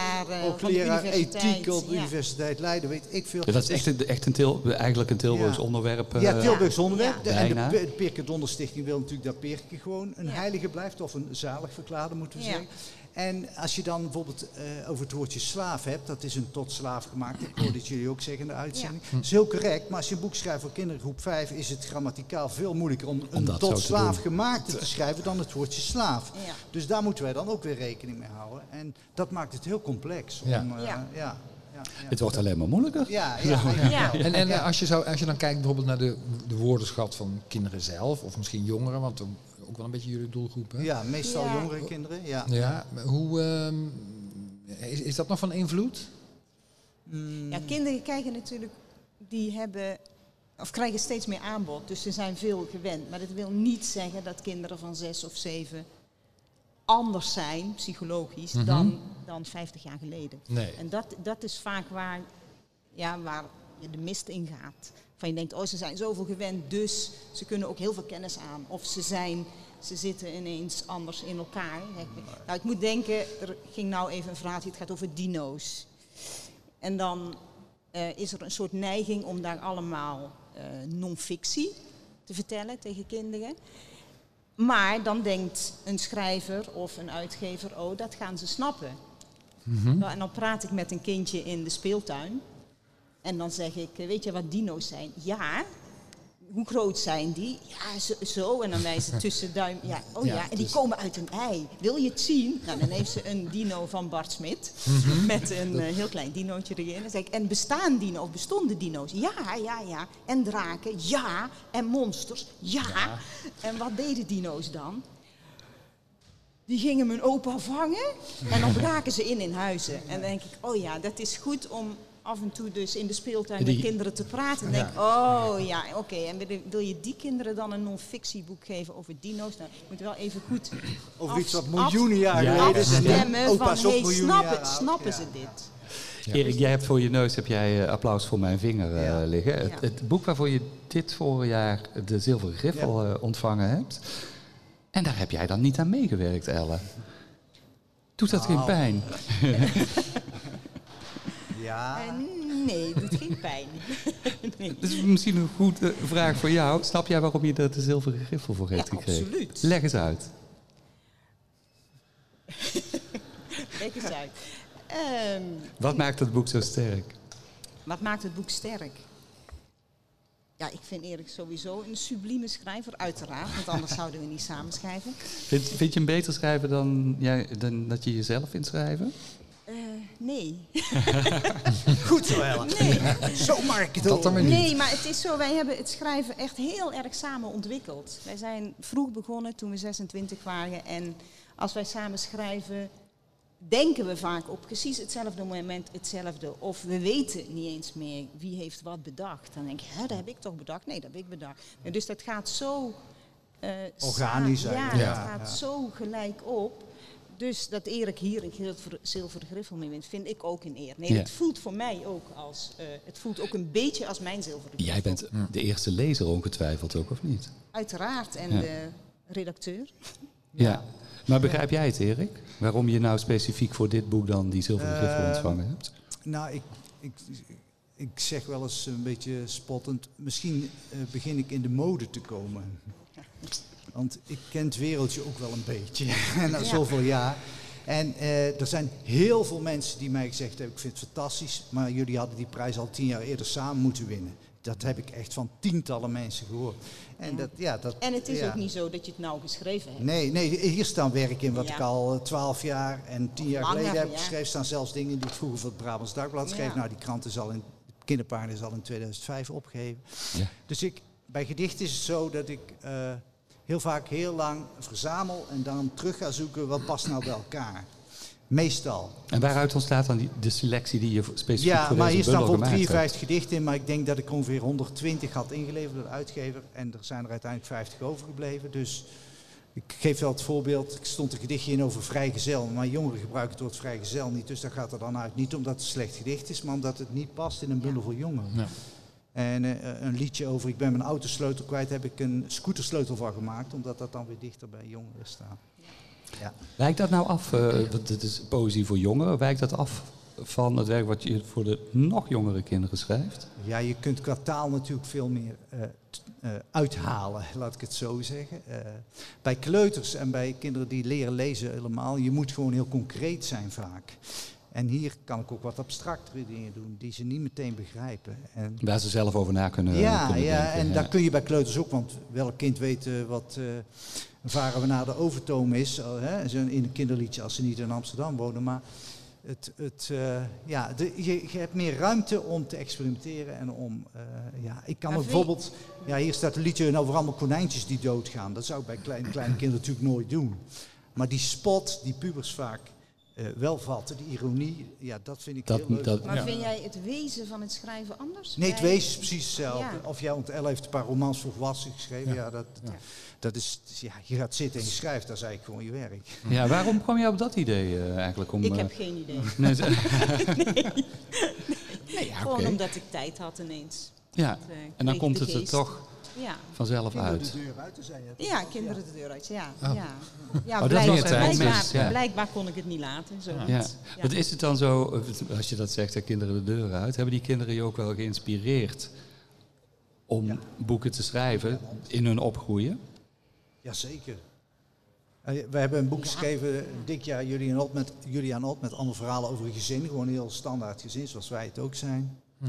hoogleraar, ethiek op de ja. Universiteit Leiden, weet ik veel. Ja, dat is echt, een- echt een til, eigenlijk een Tilburgs Ja. onderwerp. eh, Ja, Tilburgs onderwerp. Ja. De- En de de Pirke Donderstichting wil natuurlijk dat Pirke gewoon een Ja. heilige blijft. Of een zalig verklaarde, moeten we Ja. zeggen. En als je dan bijvoorbeeld eh, over het woordje slaaf hebt, dat is een tot slaaf gemaakt. Ik hoorde het jullie ook zeggen in de uitzending. Dat is heel correct, maar als je een boek schrijft voor kindergroep 5, is het grammaticaal veel moeilijker om een tot slaaf gemaakte te schrijven dan het woordje slaaf. Ja. Dus daar moeten wij dan ook weer rekening mee houden. En dat maakt het heel complex. Om, Ja. eh, Ja. ja. Ja, ja, Het wordt alleen maar moeilijker. ja, ja. En, en als, je zou, als je dan kijkt bijvoorbeeld naar de, de woordenschat van kinderen zelf, of misschien jongeren, want de ook wel een beetje jullie doelgroep. Hè? Ja, meestal Ja. jongere kinderen. Ja. Ja, hoe, ehm, is, is dat nog van invloed? Mm, Ja, kinderen kijken natuurlijk, die hebben, of krijgen steeds meer aanbod, dus ze zijn veel gewend. Maar dat wil niet zeggen dat kinderen van zes of zeven anders zijn, psychologisch, Mhm. dan, dan 50 jaar geleden. Nee. En dat, dat is vaak waar, ja, waar je de mist in gaat. Van je denkt, oh ze zijn zoveel gewend, dus ze kunnen ook heel veel kennis aan. Of ze, zijn, ze zitten ineens anders in elkaar. Nou, ik moet denken, er ging nou even een vraag, het gaat over dino's. En dan eh, is er een soort neiging om daar allemaal eh non-fictie te vertellen tegen kinderen. Maar dan denkt een schrijver of een uitgever, oh, dat gaan ze snappen. Nou, en dan praat ik met een kindje in de speeltuin. En dan zeg ik, eh, weet je wat dino's zijn? Ja. Hoe groot zijn die? Ja, zo. zo. En dan wijst ze tussen duim. Ja, oh ja, Ja, en die dus- komen uit een ei. Wil je het zien? Nou, dan heeft ze een dino van Bart Smit. Met een eh, heel klein dinootje erin. En zeg ik, en bestaan dino of bestonden dino's? Ja, ja, ja. En draken? Ja. En monsters? Ja. En wat deden dino's dan? Die gingen mijn opa vangen en dan braken ze in in huizen. En dan denk ik, oh ja, dat is goed om af en toe dus in de speeltuin Die- met kinderen te praten. En denk ik, oh ja, oké. En wil, je die kinderen dan een non-fictieboek geven over dino's? Nou, je moet wel even goed Of af- iets wat miljoenen jaar Ja, geleden is. afstemmen van, hey, snappen Ja. ze dit? Erik, jij hebt voor je neus heb jij eh, applaus voor mijn vinger eh, Ja. liggen. Ja. het boek waarvoor je dit voorjaar de Zilveren Griffel eh, ontvangen hebt. En daar heb jij dan niet aan meegewerkt, Elle. Doet dat geen Nou. pijn? [LAUGHS] Ja. Nee, het doet geen pijn. [LAUGHS] nee. Dat is misschien een goede vraag voor jou. Snap jij waarom je er de Zilveren Griffel voor heeft Ja, gekregen? absoluut. Leg eens uit. [LAUGHS] Kijk eens uit. Ehm, Wat maakt het boek zo sterk? Wat maakt het boek sterk? Ja, ik vind Erik sowieso een sublieme schrijver, uiteraard. Want anders [LAUGHS] zouden we niet samen schrijven. Vind, vind je hem beter schrijven dan, jij, dan dat je jezelf vindt schrijven? Nee. [LAUGHS] Goed zo, Ellen. Nee. Zo weer niet. nee, maar het is zo, wij hebben het schrijven echt heel erg samen ontwikkeld. Wij zijn vroeg begonnen toen we 26 waren. En als wij samen schrijven, denken we vaak op precies hetzelfde moment hetzelfde. Of we weten niet eens meer wie heeft wat bedacht. Dan denk je, hè, dat heb ik toch bedacht? Nee, dat heb ik bedacht. En dus dat gaat zo... eh, Organisch Ja, dat gaat ja. zo gelijk op. Dus dat Erik hier een zilver- zilveren griffel mee wint, vind ik ook een eer. Nee, Ja. het voelt voor mij ook als... eh, het voelt ook een beetje als mijn zilveren griffel. Jij bent de eerste lezer ongetwijfeld ook, of niet? Uiteraard. En Ja. de redacteur. Ja. Maar begrijp jij het, Erik? Waarom je nou specifiek voor dit boek dan die Zilveren Griffel Eh, ontvangen hebt? Nou, ik, ik, ik zeg wel eens een beetje spottend. Misschien eh, begin ik in de mode te komen. [LAUGHS] Want ik ken het wereldje ook wel een beetje. en [LAUGHS] na Ja. zoveel jaar. En eh, er zijn heel veel mensen die mij gezegd hebben: Ik vind het fantastisch, maar jullie hadden die prijs al tien jaar eerder samen moeten winnen. Dat heb ik echt van tientallen mensen gehoord. En, Ja. dat, ja, dat, En het is ja. ook niet zo dat je het nou geschreven hebt. Nee, nee, hier staan werk in wat Ja. ik al twaalf jaar en tien jaar langer, geleden heb ja. geschreven. staan zelfs dingen die ik vroeger voor het Brabants Dagblad schreef. Ja. Nou, die krant is al in, kinderpaarden is al in 2005 opgegeven. Ja. Dus ik, bij gedichten is het zo dat ik eh, heel vaak heel lang verzamel en dan terug ga zoeken wat past nou bij elkaar. Meestal. En waaruit ontstaat dan die, de selectie die je voor- specifiek Ja, voor maar deze hier staan bijvoorbeeld gemaakt hebt? 53 gedichten in, maar ik denk dat ik ongeveer 120 had ingeleverd door de uitgever. En er zijn er uiteindelijk 50 overgebleven. Dus ik geef wel het voorbeeld, er stond een gedichtje in over vrijgezel. Maar jongeren gebruiken het woord vrijgezel niet, dus dat gaat er dan uit. Niet omdat het een slecht gedicht is, maar omdat het niet past in een bundel voor jongeren. Ja. En eh, een liedje over ik ben mijn autosleutel kwijt, heb ik een scootersleutel van gemaakt. Omdat dat dan weer dichter bij jongeren staat. Ja. Wijkt dat nou af, eh, want het is poëzie voor jongeren, wijkt dat af van het werk wat je voor de nog jongere kinderen schrijft? Ja, je kunt qua taal natuurlijk veel meer eh, eh, uithalen, [LAUGHS] laat ik het zo zeggen. Eh, bij kleuters en bij kinderen die leren lezen helemaal, je moet gewoon heel concreet zijn vaak. En hier kan ik ook wat abstractere dingen doen die ze niet meteen begrijpen. En Waar ze zelf over na kunnen, ja, kunnen ja, denken, en ja. daar kun je bij kleuters ook, want welk kind weet eh, wat eh, varen we naar de overtoom is, hè, zo in een kinderliedje als ze niet in Amsterdam wonen. Maar het, het, eh, ja, de, je, je hebt meer ruimte om te experimenteren en om, eh, ja, ik kan bijvoorbeeld, ja, hier staat een liedje over allemaal konijntjes die doodgaan. Dat zou ik bij kleine, kleine kinderen natuurlijk nooit doen. Maar die spot die pubers vaak eh, wel vatten, die ironie, ja, dat vind ik Dat, heel leuk. dat, Maar Ja. vind jij het wezen van het schrijven anders? Nee, het wezen is precies hetzelfde. Ja. Of jij, want Elle heeft een paar romans voor volwassenen geschreven. Ja. Ja. dat, Ja. dat is, ja, je gaat zitten en je schrijft, dat is eigenlijk gewoon je werk. [LAUGHS] ja, waarom kwam je op dat idee eh, eigenlijk? Om, Ik eh, heb geen idee. [LAUGHS] nee, ze- [LAUGHS] Nee, ja, gewoon omdat ik tijd had ineens. ja, en dan komt de het er toch Ja. vanzelf uit. de deur uit, zei je. Ja, kinderen de deur uit. Ja, Oh. ja. ja het blijkbaar, moment, ja. blijkbaar kon ik het niet laten. Zo Ja. Wat is het dan zo, als je dat zegt, hè, kinderen de deur uit, hebben die kinderen je ook wel geïnspireerd om Ja. boeken te schrijven in hun opgroeien? Jazeker. We hebben een boek geschreven, dik jaar Julian Op met, Julian Op met allemaal verhalen over een gezin. Gewoon een heel standaard gezin, zoals wij het ook zijn. Hm.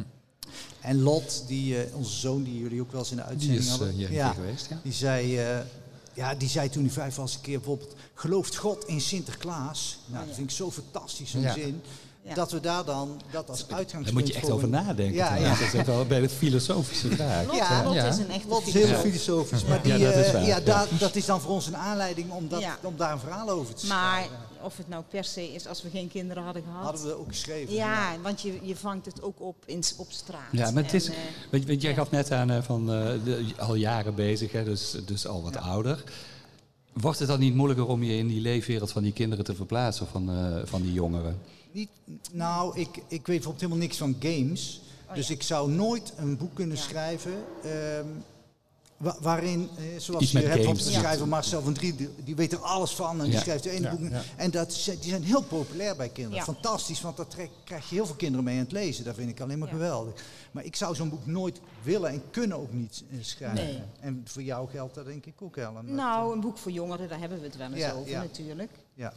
En Lot, die, eh, onze zoon, die jullie ook wel eens in de Die uitzending is hadden. eh, hier een ja, geweest, ja. die zei, eh, ja, die zei toen hij vijf was een keer bijvoorbeeld... Gelooft God in Sinterklaas? Nou, dat vind ik zo fantastisch, zo'n Ja. zin. Ja. Dat we daar dan, dat als uitgangspunt Daar moet je echt over een- nadenken. Ja. Dat is echt wel bij de filosofische vraag. Lot, Ja. Lot Ja. is een echte Lot is heel filosofisch, maar Ja, die, dat is waar, ja, ja. daar- dat is dan voor ons een aanleiding om, dat, Ja. om daar een verhaal over te Maar schrijven. Of het nou per se is als we geen kinderen hadden gehad. Hadden we ook geschreven. ja, want je, je vangt het ook op in, op straat. Ja, maar het is, En, eh, weet, weet, jij ja. gaf net aan eh, van eh, de- al jaren bezig, hè, dus, dus al wat Ja. ouder. Wordt het dan niet moeilijker om je in die leefwereld van die kinderen te verplaatsen of van, eh, van die jongeren? Niet, nou, ik, ik weet bijvoorbeeld helemaal niks van games. Oh, dus ja. ik zou nooit een boek kunnen Ja. schrijven ehm, wa- waarin, eh, zoals Iets je hebt games. de Ja. schrijver Marcel van Drie, die, die weet er alles van en die Ja. schrijft de ene Ja, boek. ja. En dat, die zijn heel populair bij kinderen. Ja. Fantastisch, want daar trek- krijg je heel veel kinderen mee aan het lezen. Dat vind ik alleen maar Ja. geweldig. Maar ik zou zo'n boek nooit willen en kunnen ook niet eh, schrijven. Nee. En voor jou geldt dat denk ik ook, Ellen. Dat, Nou, een boek voor jongeren, daar hebben we het wel eens Ja, over ja. natuurlijk. ja.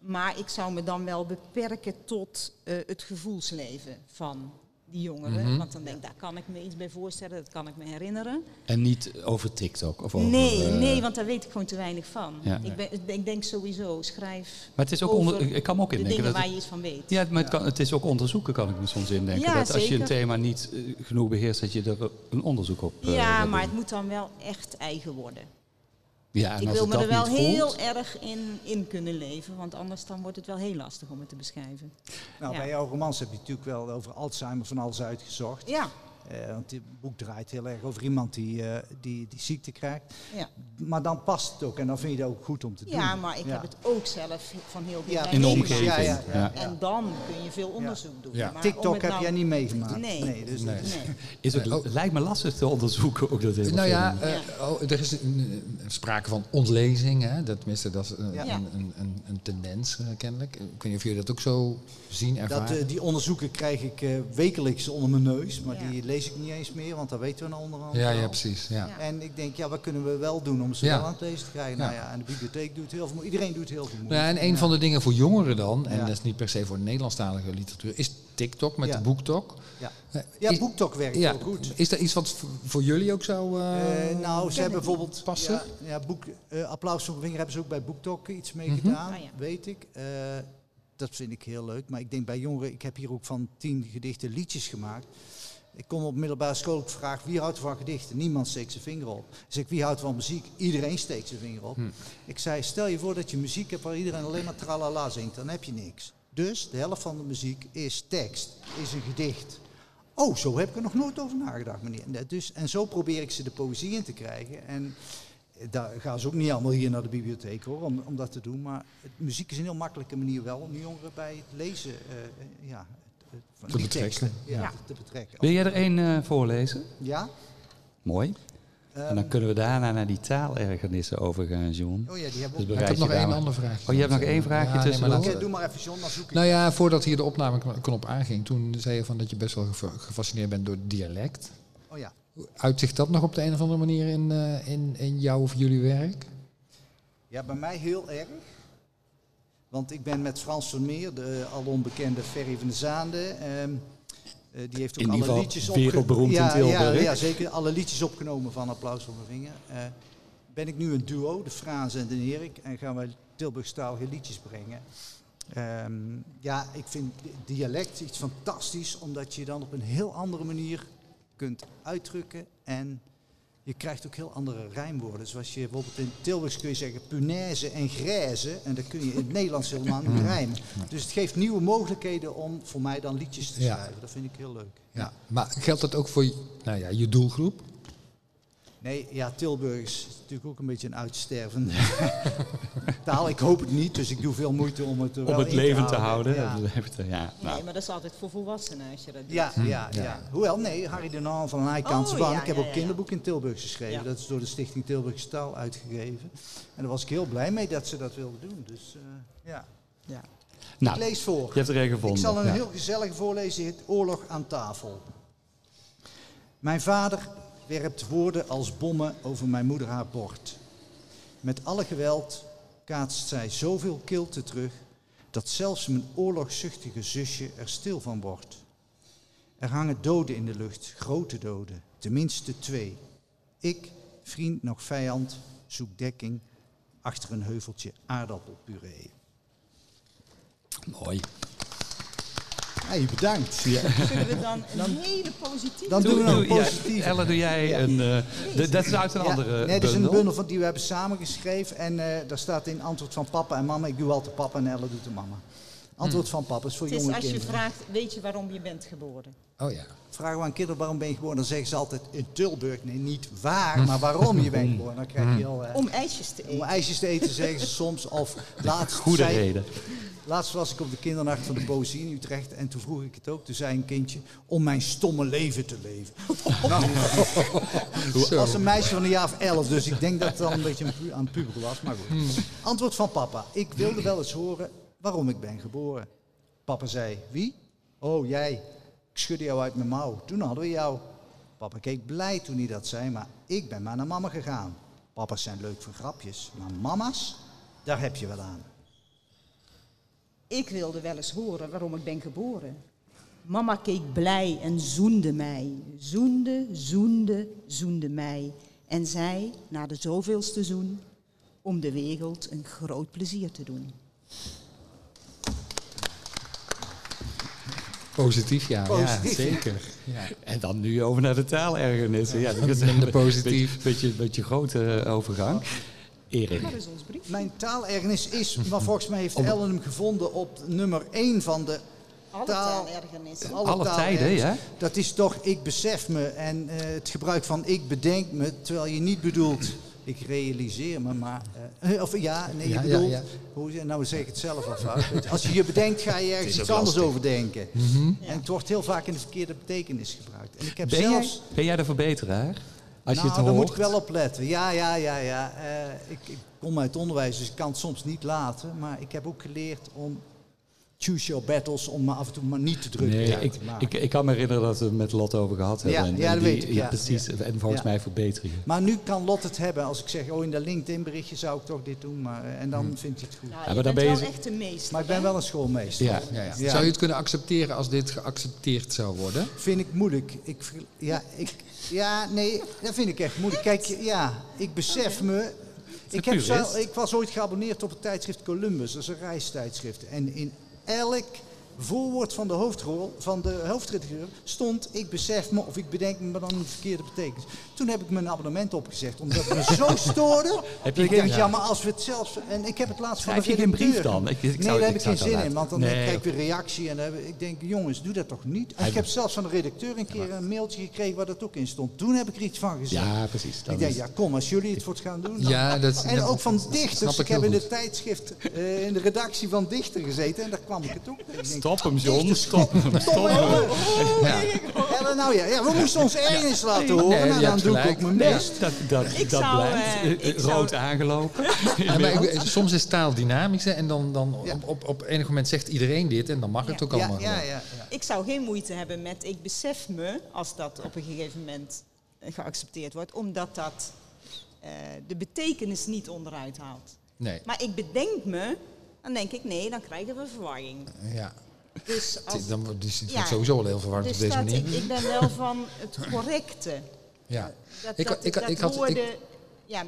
Maar ik zou me dan wel beperken tot eh, het gevoelsleven van die jongeren. Mhm. Want dan denk ik, daar kan ik me iets bij voorstellen, dat kan ik me herinneren. En niet over TikTok of over... nee, eh, nee, want daar weet ik gewoon te weinig van. Ja. ik, ben, ik denk sowieso, schrijf Maar het is ook onder, ik kan me ook de indenken dingen dat waar je iets van weet. Ja, maar het, kan, het is ook onderzoeken, kan ik me soms indenken. Ja, dat als je een thema niet eh, genoeg beheerst, dat je er een onderzoek op eh, ja, maar doen. het moet dan wel echt eigen worden. Ja, en ik wil me er wel heel voelt, erg in, in kunnen leven, want anders dan wordt het wel heel lastig om het te beschrijven. Nou, Ja. bij jouw romans heb je natuurlijk wel over Alzheimer van alles uitgezocht. Ja, want dit boek draait heel erg over iemand die, eh, die, die ziekte krijgt. ja. Maar dan past het ook en dan vind je dat ook goed om te doen. ja maar ik Ja. heb het ook zelf van heel Ja, dichtbij in de omgeving. Ja, ja, ja. En dan kun je veel onderzoek doen. Ja. Maar TikTok het heb nou- jij niet meegemaakt. Nee. dus Nee. dat is- Nee. [LAUGHS] is ook- lijkt me lastig te onderzoeken. Ook dat hele Nou ja, eh, oh, er is een, een sprake van ontlezing. Hè? Dat, tenminste, dat is een, Ja. een, een, een, een tendens eh, kennelijk. Ik weet niet of jullie dat ook zo zien, dat, ervaren. eh, die onderzoeken krijg ik eh, wekelijks onder mijn neus, maar Ja. die lees ik niet eens meer, want dat weten we nou onderhand ja, ja, precies. Ja. Ja. En ik denk, ja, wat kunnen we wel doen om ze Ja. wel aan het lezen te krijgen? Ja. Nou ja, en de bibliotheek doet heel veel Iedereen doet heel veel moeite. Nou, en een van de dingen voor jongeren dan, en Ja. dat is niet per se voor Nederlandstalige literatuur, is TikTok met Ja. de BookTok. Ja, Eh, ja is- BookTok werkt ja, heel goed. Is dat iets wat voor- jullie ook zou eh, Eh, nou, ze hebben bijvoorbeeld passen? Ja, ja, boek, eh, Applaus voor vinger hebben ze ook bij BookTok iets mee Mhm. gedaan, Ah, ja. weet ik. Eh, dat vind ik heel leuk. Maar ik denk bij jongeren, ik heb hier ook van tien gedichten liedjes gemaakt. Ik kom op middelbare school op vraag wie houdt van gedichten? Niemand steekt zijn vinger op. Ik zeg wie houdt van muziek? Iedereen steekt zijn vinger op. Hm. Ik zei stel je voor dat je muziek hebt waar iedereen alleen maar tralala zingt, dan heb je niks. Dus de helft van de muziek is tekst, is een gedicht. Oh, zo heb ik er nog nooit over nagedacht, meneer. En, Dus, en zo probeer ik ze de poëzie in te krijgen. En eh, daar gaan ze ook niet allemaal hier naar de bibliotheek hoor, om, om dat te doen. Maar het, muziek is een heel makkelijke manier wel om jongeren bij het lezen eh, eh, ja, van Te die betrekken. teksten, ja, Ja. Te, betrekken. Wil jij er één eh, voorlezen? Ja? Mooi. Ehm, en dan kunnen we daarna naar die taalergernissen overgaan, John. oh ja, die hebben we Dus ook. ik heb nog één maar- ander vraag. Oh, je hebt nog één vraagje nee, maar Oké, laat- doe maar even John, dan zoek ik. Nou ja, voordat hier de opname knop aanging, toen zei je van dat je best wel gefa- gefascineerd bent door dialect. Oh ja. Uitzicht dat nog op de een of andere manier in, eh, in, in jouw of jullie werk? Ja, bij mij heel erg. Want ik ben met Frans Vermeer, de al onbekende Ferry van de Zaande. ehm, eh, die heeft ook In alle ieder geval liedjes wereldberoemd in ja, Tilburg. Ja, ja, zeker. Alle liedjes opgenomen van Applaus voor mijn vinger. Eh, ben ik nu een duo, de Frans en de Erik. En gaan wij Tilburgstalige liedjes brengen. Ehm, ja, ik vind dialect iets fantastisch, omdat je dan op een heel andere manier kunt uitdrukken. En je krijgt ook heel andere rijmwoorden. Zoals je bijvoorbeeld in Tilburgs kun je zeggen punaise en grijze. En dat kun je in het Nederlands helemaal niet rijmen. Dus het geeft nieuwe mogelijkheden om voor mij dan liedjes te Ja. schrijven. Dat vind ik heel leuk. Ja. Maar geldt dat ook voor nou ja, je doelgroep? Nee, ja, Tilburgs is natuurlijk ook een beetje een uitstervende [LAUGHS] taal. Ik hoop het niet, dus ik doe veel moeite om het Om wel het in leven te houden. Ja. [LAUGHS] Te-. Nee, Nou, maar dat is altijd voor volwassenen als je dat doet. Ja, ja, ja, Hoewel, nee, Harry de Naal van Nijkantse Oh, Bank. ja, ik heb ja, ook ja, kinderboek in Tilburgs geschreven. Ja. Dat is door de Stichting Tilburgse Taal uitgegeven. En daar was ik heel blij mee dat ze dat wilden doen. Dus eh, ja, Ja. nou, ik lees voor. je hebt er een gevonden. Ik zal een Ja. heel gezellige voorlezen, Oorlog aan tafel. Mijn vader werpt woorden als bommen over mijn moeder haar bord. Met alle geweld kaatst zij zoveel kilte terug dat zelfs mijn oorlogzuchtige zusje er stil van wordt. Er hangen doden in de lucht, grote doden, tenminste twee. Ik, vriend nog vijand, zoek dekking achter een heuveltje aardappelpuree. Mooi. Hey, bedankt. Zullen we dan een hele positieve... Dan doen we nog een ja, positieve. Ellen, doe jij Ja. een... eh, d- dat is uit een Ja, andere nee, dat is een bundel. van die we hebben samengeschreven. En eh, daar staat in antwoord van papa en mama. Ik doe altijd papa en Elle doet de mama. Antwoord van papa is voor Het is jonge als je kinderen. vraagt, weet je waarom je bent geboren? Oh ja. Vragen we aan kinderen waarom ben je geboren, dan zeggen ze altijd in Tilburg. Nee, niet waar, maar waarom je bent geboren. Dan krijg je al... eh, Om ijsjes te om eten. ijsjes te eten zeggen ze soms. Of [LAUGHS] laatst, Goede zei, reden. Laatst was ik op de kindernacht van de Poëzie in Utrecht. En toen vroeg ik het ook. Toen zei een kindje, om mijn stomme leven te leven. [LAUGHS] Nou, [LAUGHS] was een meisje van een jaar of elf, dus ik denk dat het al een beetje aan het puberen was. Maar goed. Antwoord van papa. Ik wilde wel eens horen waarom ik ben geboren. Papa zei, wie? Oh, jij. Ik schudde jou uit mijn mouw. Toen hadden we jou. Papa keek blij toen hij dat zei, maar ik ben maar naar mama gegaan. Papa's zijn leuk voor grapjes, maar mama's, daar heb je wel aan. Ik wilde wel eens horen waarom ik ben geboren. Mama keek blij en zoende mij. Zoende, zoende, zoende mij. En zei, na de zoveelste zoen, om de wereld een groot plezier te doen. Positief, ja. Positief, ja zeker. Ja. En dan nu over naar de taalergernissen. Ja, dat is Minder een positief. Beetje, beetje, beetje grote eh, overgang. Erik. Dat is ons brief. Mijn taalergernis is, [LAUGHS] maar volgens mij heeft Ellen hem gevonden op nummer 1 van de Alle taal. taalergernissen. alle Alle tijden, ja? Dat is toch ik besef me en eh, het gebruik van ik bedenk me, terwijl je niet bedoelt ik realiseer me, maar... eh, of ja, nee, je Ja, bedoelt... ja. Hoe, nou zeg ik het zelf fout. [LAUGHS] Als je je bedenkt, ga je [LAUGHS] ergens iets anders over denken. En het wordt heel vaak in de verkeerde betekenis gebruikt. En ik heb Ben jij, zelfs... ben jij de verbeteraar? Als nou, je het daar hoort. moet ik wel op letten. Ja, ja, ja, ja. Eh, ik, ik kom uit onderwijs, dus ik kan het soms niet laten. Maar ik heb ook geleerd om choose your battles, om me af en toe maar niet te drukken. Nee, Ja, ik, ik, ik kan me herinneren dat we het met Lot over gehad hebben. Ja, en, ja, dat die- weet ik, ja. precies. En volgens Ja. mij verbeteringen. Maar nu kan Lot het hebben. Als ik zeg, oh in dat LinkedIn berichtje zou ik toch dit doen. Maar, eh, en dan Hmm. vindt hij het goed. Nou, je maar dan ben je wel echt een meester. Maar ik ben wel een schoolmeester. Ja. Ja, ja. Ja. Zou je het kunnen accepteren als dit geaccepteerd zou worden? Vind ik moeilijk. Ik, ja, ik, ja, nee, dat vind ik echt moeilijk. Kijk, ja, ik besef me... Ik, heb zo, ik was ooit geabonneerd op het tijdschrift Columbus, dat is een reistijdschrift. En in elk voorwoord van de hoofdrol, van de hoofdredacteur, stond ik besef me of ik bedenk me, dan de verkeerde betekenis. Toen heb ik mijn abonnement opgezegd, omdat het me zo [LAUGHS] stoorde. Heb je ik denk, ja, maar als we het zelfs... En ik heb het laatst van Schrijf de je geen brief dan? Ik- ik nee, zou- daar heb ik geen zin in, want dan Nee. krijg ik weer reactie. En dan heb ik denk, jongens, doe dat toch niet? En ik heb zelfs van de redacteur een keer een mailtje gekregen waar dat ook in stond. Toen heb ik er iets van gezegd. Ja, precies. Ik denk, ja, kom, als jullie het voor het gaan doen. dan- Ja, dat en ook van dichters. ik Ik heb in het tijdschrift, eh, in de redactie van Dichter gezeten en daar kwam ik het ook. tegen. Stop hem, John. Stop hem. Stop Tom, hem. Ja. ja, nou ja, ja, we moesten ons ergens laten horen. Nee, nou, dan doe ik ook mijn best. dat, dat, Ik dat zou, blijft. eh, Eh, ik rood zou- aangelopen. [LAUGHS] Ja, maar ik- soms is taal dynamisch hè, en dan, dan Ja. op, op, op enig moment zegt iedereen dit en dan mag het ook allemaal. ja, ja, ja. Ik zou geen moeite hebben met ik besef me, als dat op een gegeven moment eh, geaccepteerd wordt, omdat dat eh, de betekenis niet onderuit haalt. Nee, Maar ik bedenk me, dan denk ik nee, dan krijgen we verwarring. ja. Dus [LAUGHS] als, Dan wordt het Ja. wordt sowieso al heel verwarrend dus op deze dat, manier. ik, ik ben wel van het correcte. [LAUGHS] Ja. Dat, Ik- dat, ik- dat ik had- woorden, ik- ja,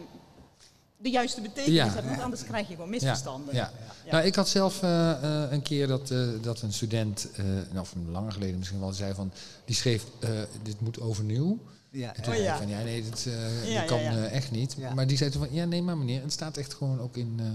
de juiste betekenis Ja. hebt. Want anders krijg je gewoon Ja, misverstanden. ja. Nou, ik had zelf eh, eh, een keer dat, eh, dat een student, nou, of langer geleden misschien wel, zei van, die schreef, dit moet overnieuw. Ja, En toen Oh, zei ja. ik van, ja nee, dit, eh, Ja, kan ja, ja. eh, echt niet. Ja. Maar die zei toen van, ja nee maar meneer, het staat echt gewoon ook in... eh,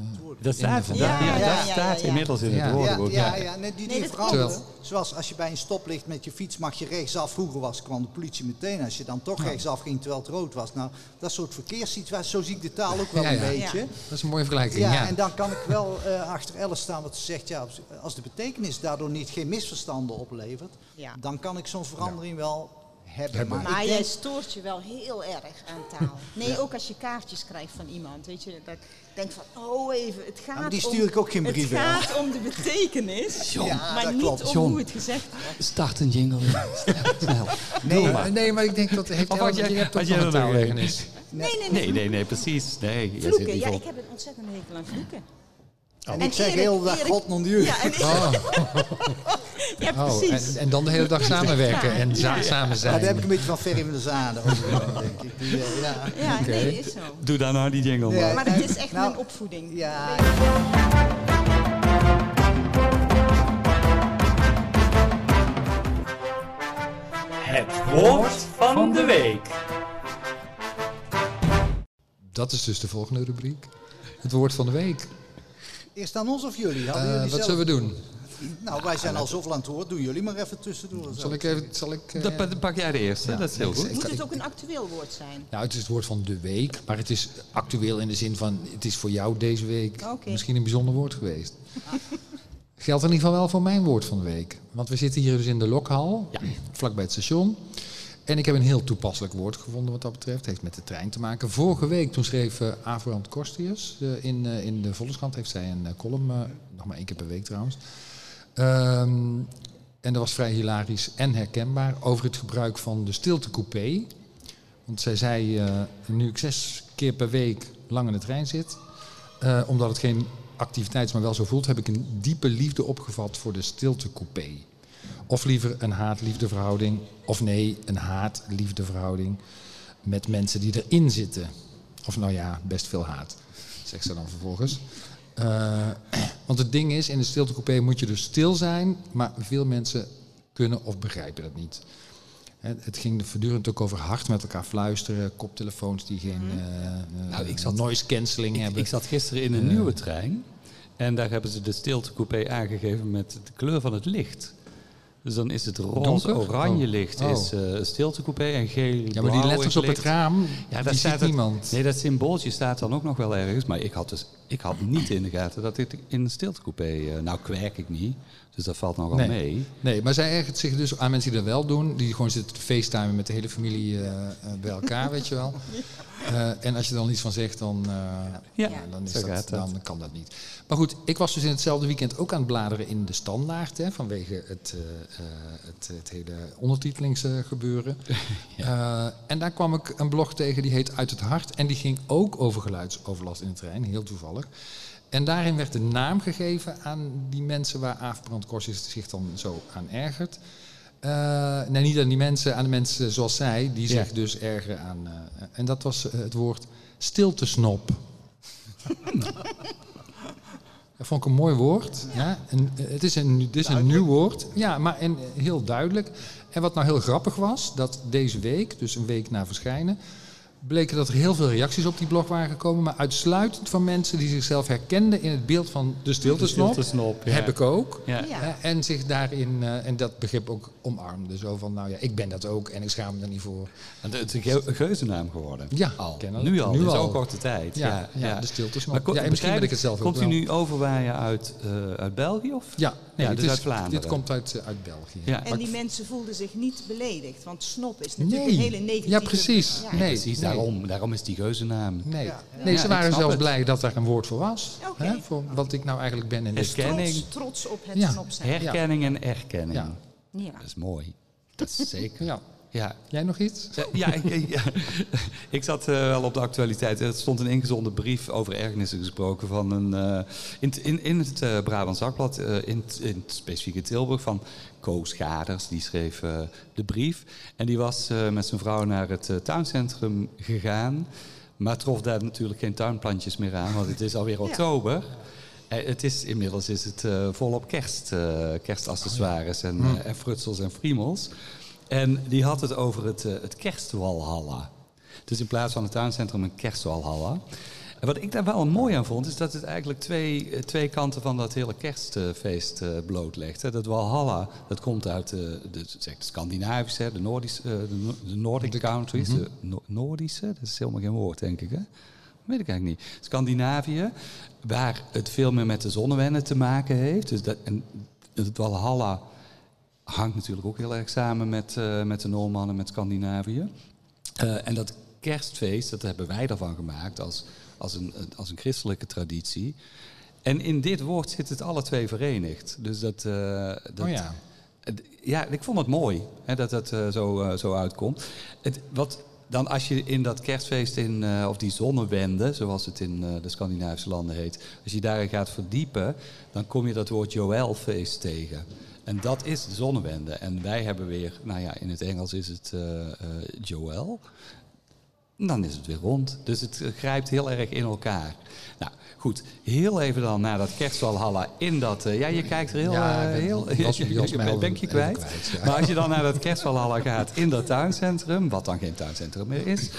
Dat staat, dat, ja, Ja, dat staat ja, ja. inmiddels in Ja. het woordenboek. Ja, Ja, ja, ja, nee, die Nee, dingen dat veranderen. Zoals als je bij een stoplicht met je fiets mag je rechtsaf. Vroeger was, kwam de politie meteen. Als je dan toch rechtsaf ging terwijl het rood was. Nou, dat soort verkeerssituaties, zo zie ik de taal ook wel Ja, een ja. beetje. Ja. Dat is een mooie vergelijking, Ja, ja. en dan kan ik wel eh, achter Alice staan wat ze zegt. Ja, als de betekenis daardoor niet geen misverstanden oplevert, Ja. dan kan ik zo'n verandering wel hebben. Hebben. Maar, Maar jij denk, stoort je wel heel erg aan taal. [LAUGHS] Nee, ook als je kaartjes krijgt van iemand. Weet je, dat ik denk van, oh even, het gaat maar die om... stuur ik ook geen Het brieven. gaat om de betekenis, [LAUGHS] John, Ja, maar niet klopt. om John. hoe het gezegd wordt. Start een jingle. [LAUGHS] Snel, snel. Nee, Doe Nee, nee, maar ik denk dat heeft Of had jij- je hebt had jij een er taalergernis. Nee, nee, nee. Nee, nee, nee, precies. Nee, Vloeken, ja, ik heb een ontzettende hekel aan vloeken. En ik zeg Erik- heel de dag Erik- God non Dieu. Ja, en, Oh, [LAUGHS] ja oh precies. en, en dan de hele dag samenwerken en Ja. samen zijn. daar heb ik een beetje van Ferry van der Zade over, [LAUGHS] denk ik. Die, eh, ja. ja, nee, is zo. Doe dan nou die jingle Ja. maar. Maar het is echt Nou, mijn opvoeding. ja. Het woord van de week. Dat is dus de volgende rubriek. Het woord van de week. Eerst aan ons of jullie? Hadden Eh, jullie wat zelf- zullen we doen? Nou, wij zijn al zoveel aan het woord. Doen jullie maar even tussendoor. Zal ik even... Zal ik, eh, Dat pa- pak jij de eerste, Ja, dat is heel goed. Moet het ook een actueel woord zijn? Nou, het is het woord van de week, maar het is actueel in de zin van... het is voor jou deze week misschien een bijzonder woord geweest. Geldt in ieder geval wel voor mijn woord van de week. Want we zitten hier dus in de lokhal, vlakbij het station. En ik heb een heel toepasselijk woord gevonden wat dat betreft. Het heeft met de trein te maken. Vorige week toen schreef uh, Avrand Korstius uh, in, uh, in de Volkskrant... heeft zij een column, nog maar één keer per week trouwens... Um, en dat was vrij hilarisch en herkenbaar over het gebruik van de stiltecoupé. Want zij zei, nu ik zes keer per week lang in de trein zit, omdat het geen activiteit is, maar wel zo voelt, heb ik een diepe liefde opgevat voor de stiltecoupé. Of liever een haat-liefdeverhouding, of nee, een haat-liefdeverhouding met mensen die erin zitten. Of nou ja, best veel haat, zegt ze dan vervolgens. Uh, want het ding is, in de stiltecoupé moet je dus stil zijn, maar veel mensen kunnen of begrijpen dat niet. Het ging voortdurend ook over hard met elkaar fluisteren, koptelefoons die geen uh, nou, ik zat, noise cancelling ik, hebben. Ik zat gisteren in een uh, nieuwe trein en daar hebben ze de stiltecoupé aangegeven met de kleur van het licht. Dus dan is het roze, oranje oh. licht oh. is uh, stiltecoupé en geel, Ja, maar die letters op het raam, ja, daar staat niemand. Het, nee, dat symbooltje staat dan ook nog wel ergens. Maar ik had, dus, ik had niet in de gaten dat dit in een stiltecoupé... Uh, nou, kwerk ik niet, dus dat valt nogal nee. mee. Nee, maar zij ergert zich dus aan mensen die dat wel doen. Die gewoon zitten te facetimen met de hele familie uh, bij elkaar, weet je wel. Uh, [LAUGHS] en als je er dan iets van zegt, dan, uh, ja, ja, dan, is dat, dan kan dat niet. Maar goed, ik was dus in hetzelfde weekend ook aan het bladeren in de standaard. Hè, vanwege het, uh, het, het, hele ondertitelingsgebeuren. [LAUGHS] ja. en daar kwam ik een blog tegen die heet Uit het Hart. En die ging ook over geluidsoverlast in de trein, heel toevallig. En daarin werd de naam gegeven aan die mensen waar Aaf Brandkorsis zich dan zo aan ergert. Uh, nee, niet aan die mensen, aan de mensen zoals zij, die zich ja. dus ergeren aan. Uh, en dat was uh, het woord stiltesnop. [LAUGHS] dat vond ik een mooi woord. Ja. En, het is een, het is een nieuw woord, ja, maar en, heel duidelijk. En wat nou heel grappig was, dat deze week, dus een week na verschijnen, bleken dat er heel veel reacties op die blog waren gekomen, maar uitsluitend van mensen die zichzelf herkenden in het beeld van de stiltesnop. De stiltesnop ja. Heb ik ook. Ja. Ja. En zich daarin, uh, en dat begrip ook omarmde. Zo van, nou ja, ik ben dat ook en ik schaam me er niet voor. En het is een geuzennaam geworden. Ja, al. Nu al, nu in al. zo'n korte tijd. Ja, ja, ja, ja. de stiltesnop. Maar ja, en misschien ben ik het zelf Komt ook u wel. nu overwaaien uit, uh, uit België? Of? Ja, nee, ja dus is, uit Vlaanderen. Dit komt uit, uh, uit België. Ja. En die mensen voelden zich niet beledigd, want snop is natuurlijk nee. een hele negatieve... Ja, precies. Ja. Nee, precies nee. Daarom, daarom is die geuzennaam. Nee, Ja. nee ze waren zelfs het. blij dat daar een woord voor was. Oké. Hè, voor wat ik nou eigenlijk ben in dit. Herkenning. Trots, trots op het Ja. Herkenning en erkenning. Ja. Ja. Dat is mooi. Dat is [LAUGHS] zeker. Ja. Ja. Jij nog iets? Ja, ik, ja. [LAUGHS] ik zat uh, wel op de actualiteit. Er stond een ingezonden brief over ergernissen gesproken van een. Uh, in, in, in het uh, Brabants Dagblad, in, in het specifieke Tilburg, van Koos Gaders. Die schreef de brief. En die was met zijn vrouw naar het tuincentrum gegaan. Maar trof daar natuurlijk geen tuinplantjes meer aan, want het is alweer oktober. Eh, het is, inmiddels is het eh, volop kerst, eh, kerstaccessoires en, eh, en frutsels en friemels. En die had het over het, eh, het kerstwalhalla. Dus in plaats van het tuincentrum een kerstwalhalla. En wat ik daar wel mooi aan vond, is dat het eigenlijk twee, eh, twee kanten van dat hele kerstfeest eh, blootlegt. Dat Walhalla, dat komt uit de, de, zeg, de Scandinavische, de, Noordische, de, de Nordic countries. De No- Noordische, dat is helemaal geen woord, denk ik. Hè? Weet ik eigenlijk niet. Scandinavië, waar het veel meer met de zonnewennen te maken heeft. Dus dat, en het Walhalla hangt natuurlijk ook heel erg samen met, eh, met de Noormannen, met Scandinavië. Eh, en dat kerstfeest, dat hebben wij ervan gemaakt als, als, een, als een christelijke traditie. En in dit woord zit het alle twee verenigd. Dus dat, eh, dat, Oh ja. ja, ik vond het mooi hè, dat dat eh, zo, eh, zo uitkomt. Het, wat dan als je in dat kerstfeest, in, eh, of die zonnewende, zoals het in eh, de Scandinavische landen heet, als je daarin gaat verdiepen, dan kom je dat woord Joelfeest tegen. En dat is de zonnewende. En wij hebben weer, nou ja, in het Engels is het eh, eh, Joel. Dan is het weer rond. Dus het grijpt heel erg in elkaar. Nou, goed. Heel even dan naar dat kerstwalhalla in dat... eh, ja, je kijkt er heel... Ja, ik ben- heel je- was [LAUGHS] je mij bent- ben je even kwijt. kwijt, ja. Maar als je dan naar dat kerstwalhalla gaat in dat tuincentrum... wat dan geen tuincentrum meer is...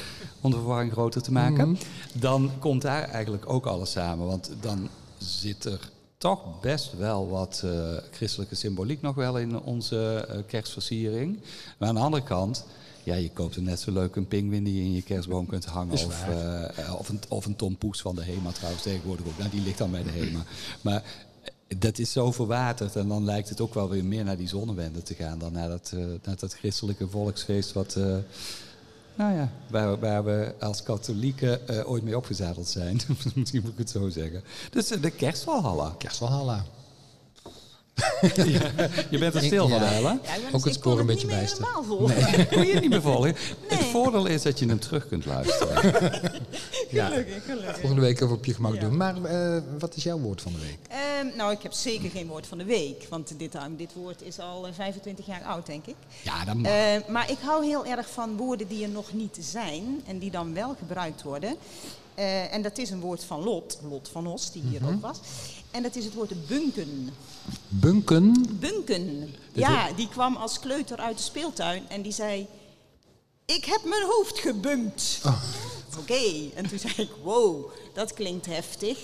om de verwarring groter te maken... Mhm. dan komt daar eigenlijk ook alles samen. Want dan zit er toch best wel wat eh, christelijke symboliek nog wel in onze eh, kerstversiering. Maar aan de andere kant... Ja, je koopt er net zo leuk een pinguïn die je in je kerstboom kunt hangen. Of, eh, of, een, of een Tom Poes van de HEMA trouwens tegenwoordig ook. Nou, die ligt dan bij de HEMA. [LAUGHS] Maar dat is zo verwaterd. En dan lijkt het ook wel weer meer naar die zonnewende te gaan... dan naar dat, naar dat christelijke volksfeest wat... nou ja, waar, waar we als katholieken eh, ooit mee opgezadeld zijn. [LAUGHS] Misschien moet ik het zo zeggen. Dus eh, de kerstwalhalla. [LAUGHS] Je bent er stil van, Ja. Ella. Ja, jongens, Ook het ik kon spoor een niet beetje meer bijster. helemaal volgen. [LAUGHS] Kun je het niet meer volgen? Het Nee. voordeel is dat je hem terug kunt luisteren. [LAUGHS] Ja, Gelukkig, gelukkig. volgende week even op je gemak Ja. doen. Maar eh, wat is jouw woord van de week? Ehm, nou, ik heb zeker geen woord van de week. Want dit, eh, dit woord is al eh, 25 jaar oud, denk ik. Ja, dat mag. Eh, maar ik hou heel erg van woorden die er nog niet zijn en die dan wel gebruikt worden. Eh, en dat is een woord van Lot, Lot van Os, die hier ook was. En dat is het woord bunken. Bunken. Bunken. Ja, die kwam als kleuter uit de speeltuin en die zei... Ik heb mijn hoofd gebunkt. Oké, en toen zei ik, wow, dat klinkt heftig.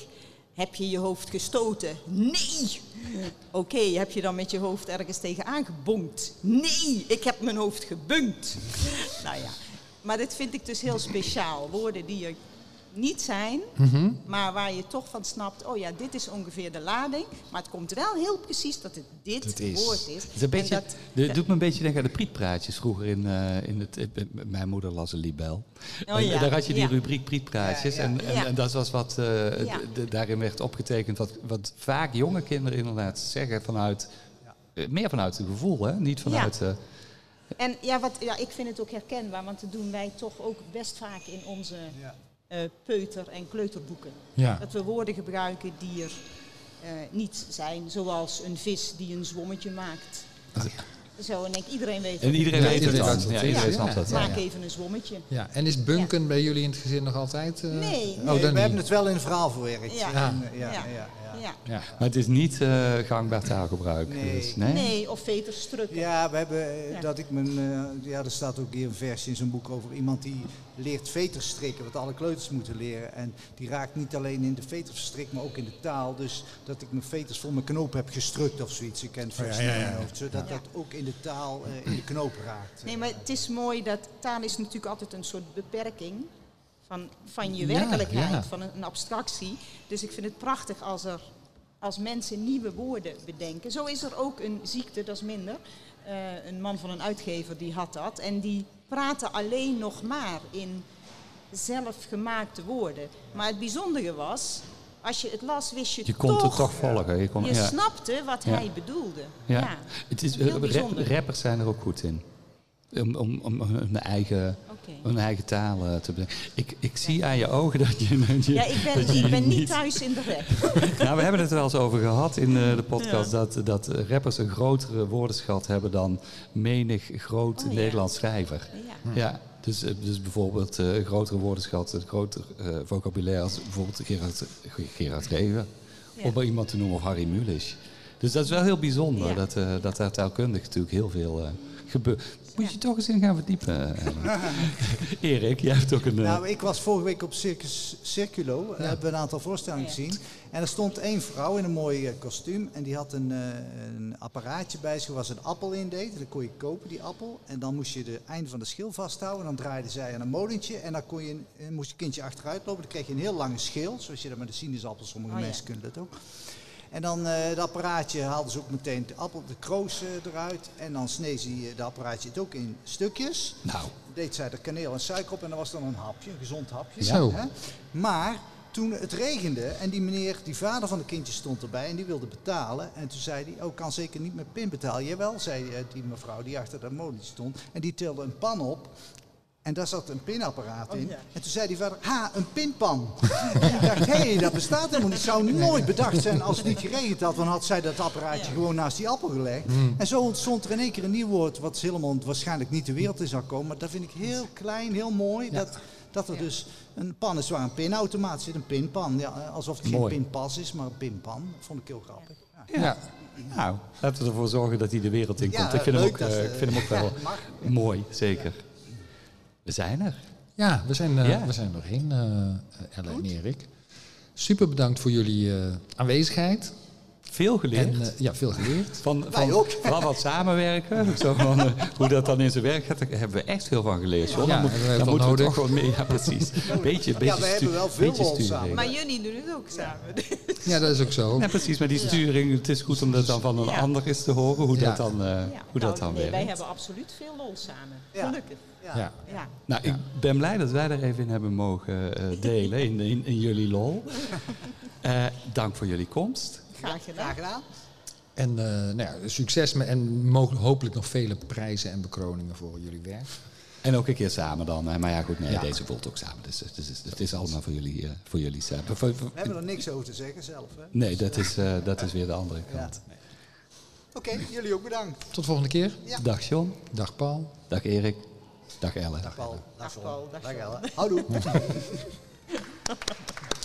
Heb je je hoofd gestoten? Nee! Oké, heb je dan met je hoofd ergens tegenaan gebonkt? Nee, ik heb mijn hoofd gebunkt. nou ja, maar dit vind ik dus heel speciaal. Woorden die er niet zijn, maar waar je toch van snapt... oh ja, dit is ongeveer de lading. Maar het komt wel heel precies dat het dit is. woord is. Het is een beetje, En dat- dit doet me een beetje denken aan de prietpraatjes vroeger in, eh, in het... mijn moeder las een libel. Oh en ja, daar had je die ja. rubriek prietpraatjes. Ja, ja. En, en, Ja. en dat was wat eh, Ja. daarin werd opgetekend. Wat, wat vaak jonge kinderen inderdaad zeggen vanuit... eh, meer vanuit het gevoel, hè? Niet vanuit... eh, En ja, wat, ja, ik vind het ook herkenbaar, want dat doen wij toch ook best vaak in onze Ja. Eh, peuter- en kleuterboeken. Ja. Dat we woorden gebruiken die er eh, niet zijn, zoals een vis die een zwommetje maakt. Zo, en ik denk iedereen weet en iedereen Ja, weet het iedereen dan. Ja, iedereen Ja. snapt dat. Maak even een zwommetje. Ja, en is bunken bij jullie in het gezin nog altijd? eh? Nee, Oh, nee. dan we hebben het wel in een verhaal verwerkt. Ja. En, ja, Ja. Ja, ja. Maar het is niet eh, gangbaar taalgebruik. Nee. Dus, nee? Nee, of veterstrukken. Ja, we hebben eh, Ja. dat ik mijn. eh, ja, er staat ook hier een vers in zo'n boek over iemand die leert veters strikken, wat alle kleuters moeten leren. En die raakt niet alleen in de veterverstrik, maar ook in de taal. Dus dat ik mijn veters vol mijn knoop heb gestrukt of zoiets. Ik ken het vers Oh, ja, ja, niet in ja. mijn hoofd, zodat Ja. dat ook in de taal eh, in de knoop raakt. Nee, maar het is mooi dat taal is natuurlijk altijd een soort beperking van, van je werkelijkheid, ja. van een, abstractie. Dus ik vind het prachtig als, er, als mensen nieuwe woorden bedenken. Zo is er ook een ziekte, dat is minder. Eh, een man van een uitgever die had dat. En die praatte alleen nog maar in zelfgemaakte woorden. Maar het bijzondere was, als je het las, wist je, Je kon het toch... toch volgen. Je, kon, Je ja. snapte wat Ja. hij bedoelde. Ja. Ja. Het is, Heel rap- bijzonder. rappers zijn er ook goed in. Om, om, om hun eigen Oké. een eigen taal eh, te bedenken. Ik, ik zie aan je ogen dat je... dat je Ja, ik ben, je ik ben niet thuis in de rap. [LAUGHS] Nou, we hebben het er wel eens over gehad in eh, de podcast. Dat, dat rappers een grotere woordenschat hebben dan menig groot Oh, ja. Nederlands schrijver. Ja. Ja, dus, eh, dus bijvoorbeeld een grotere woordenschat, een groter vocabulaire als bijvoorbeeld Gerard, Gerard Reven. Om maar iemand te noemen of Harry Mulisch. Dus dat is wel heel bijzonder dat, dat daar taalkundig natuurlijk heel veel gebeurt. Moet je Ja. toch eens in gaan verdiepen. eh. Erik, jij hebt ook een... eh, Nou, ik was vorige week op Circus Circulo. Daar hebben we een aantal voorstellingen Ja. gezien. En er stond één vrouw in een mooi eh, kostuum. En die had een, eh, een apparaatje bij zich waar ze een appel in deed. Dat kon je kopen, die appel. En dan moest je de einde van de schil vasthouden. En dan draaide zij aan een molentje. En dan kon je, eh, moest je kindje achteruit lopen. Dan kreeg je een heel lange schil. Zoals je dat met de sinaasappel, sommige Oh, ja. mensen kunnen dat ook. En dan eh dat apparaatje haalden ze ook meteen de appel, de kroos eh, eruit. En dan sneed ze eh, dat apparaatje het ook in stukjes nou, deed zij er kaneel en suiker op en dat was dan een hapje, een gezond hapje. Zo. Hè? Maar toen het regende en die meneer, die vader van de kindje stond erbij en die wilde betalen. En toen zei hij, oh kan zeker niet met pin betalen. Jawel, zei die mevrouw die achter dat molentje stond. En die tilde een pan op. En daar zat een pinapparaat in. ja. En toen zei die vader, ha, een pinpan. en [LAUGHS] ik dacht, hé, hey, dat bestaat helemaal niet. Het zou nooit bedacht zijn als het niet geregend had. Dan had zij dat apparaatje Ja. gewoon naast die appel gelegd. En zo ontstond er in één keer een nieuw woord... wat helemaal waarschijnlijk niet de wereld in zou komen. Maar dat vind ik heel klein, heel mooi. Dat, dat er dus een pan is waar een pinautomaat zit. Een pinpan. Ja, alsof het geen Mooi. pinpas is, maar een pinpan. Dat vond ik heel grappig. Ja. Ja. nou, laten we ervoor zorgen dat hij de wereld in Ja, komt. ik, vind hem ook, eh, ik vind hem ook wel [LAUGHS] Ja, mag. mooi, zeker. We zijn er. Ja, we zijn, eh, Ja. We zijn er doorheen, eh Ella en Erik. Super bedankt voor jullie eh, aanwezigheid. Veel geleerd. En ja, veel geleerd. [LAUGHS] Van, van ook. [LAUGHS] vooral wat samenwerken, zo van, hoe dat dan in zijn werk gaat, daar hebben we echt veel van geleerd. John. Ja, dan moet, moeten we nodig. toch wel mee. Ja, precies. Beetje, [LAUGHS] beetje Ja, we hebben wel veel sturing. samen. Maar jullie doen het ook samen. Ja, dat is ook zo. Ja, precies, maar die sturing, het is goed om dat dan van een Ja. ander eens te horen, hoe Ja. dat dan, eh, Ja, hoe dat nou, dan nee, wij werkt. hebben absoluut veel lol samen. Ja. Gelukkig. Ja. Ja. Ja. Nou, ik ben blij dat wij er even in hebben mogen eh, delen, in, in, in jullie lol. [LAUGHS] Eh, dank voor jullie komst. Graag gedaan. Graag gedaan. En eh, nou ja, succes met, en mogelijk, hopelijk nog vele prijzen en bekroningen voor jullie werk. En ook een keer samen dan. hè. Maar ja, goed, nee, Ja. deze voelt ook samen. Dus, dus, dus het is allemaal voor jullie, eh, voor jullie samen. Voor- voor- We hebben er niks over te zeggen zelf. hè? Nee, dat is, eh, dat is weer de andere Ja. kant. Oké, jullie ook bedankt. Tot de volgende keer. Ja. Dag John, Dag Paul. dag Erik, dag Elle. Dag Paul. Dag Paul. Dag Dag John. Elle. Houdoe. [LAUGHS]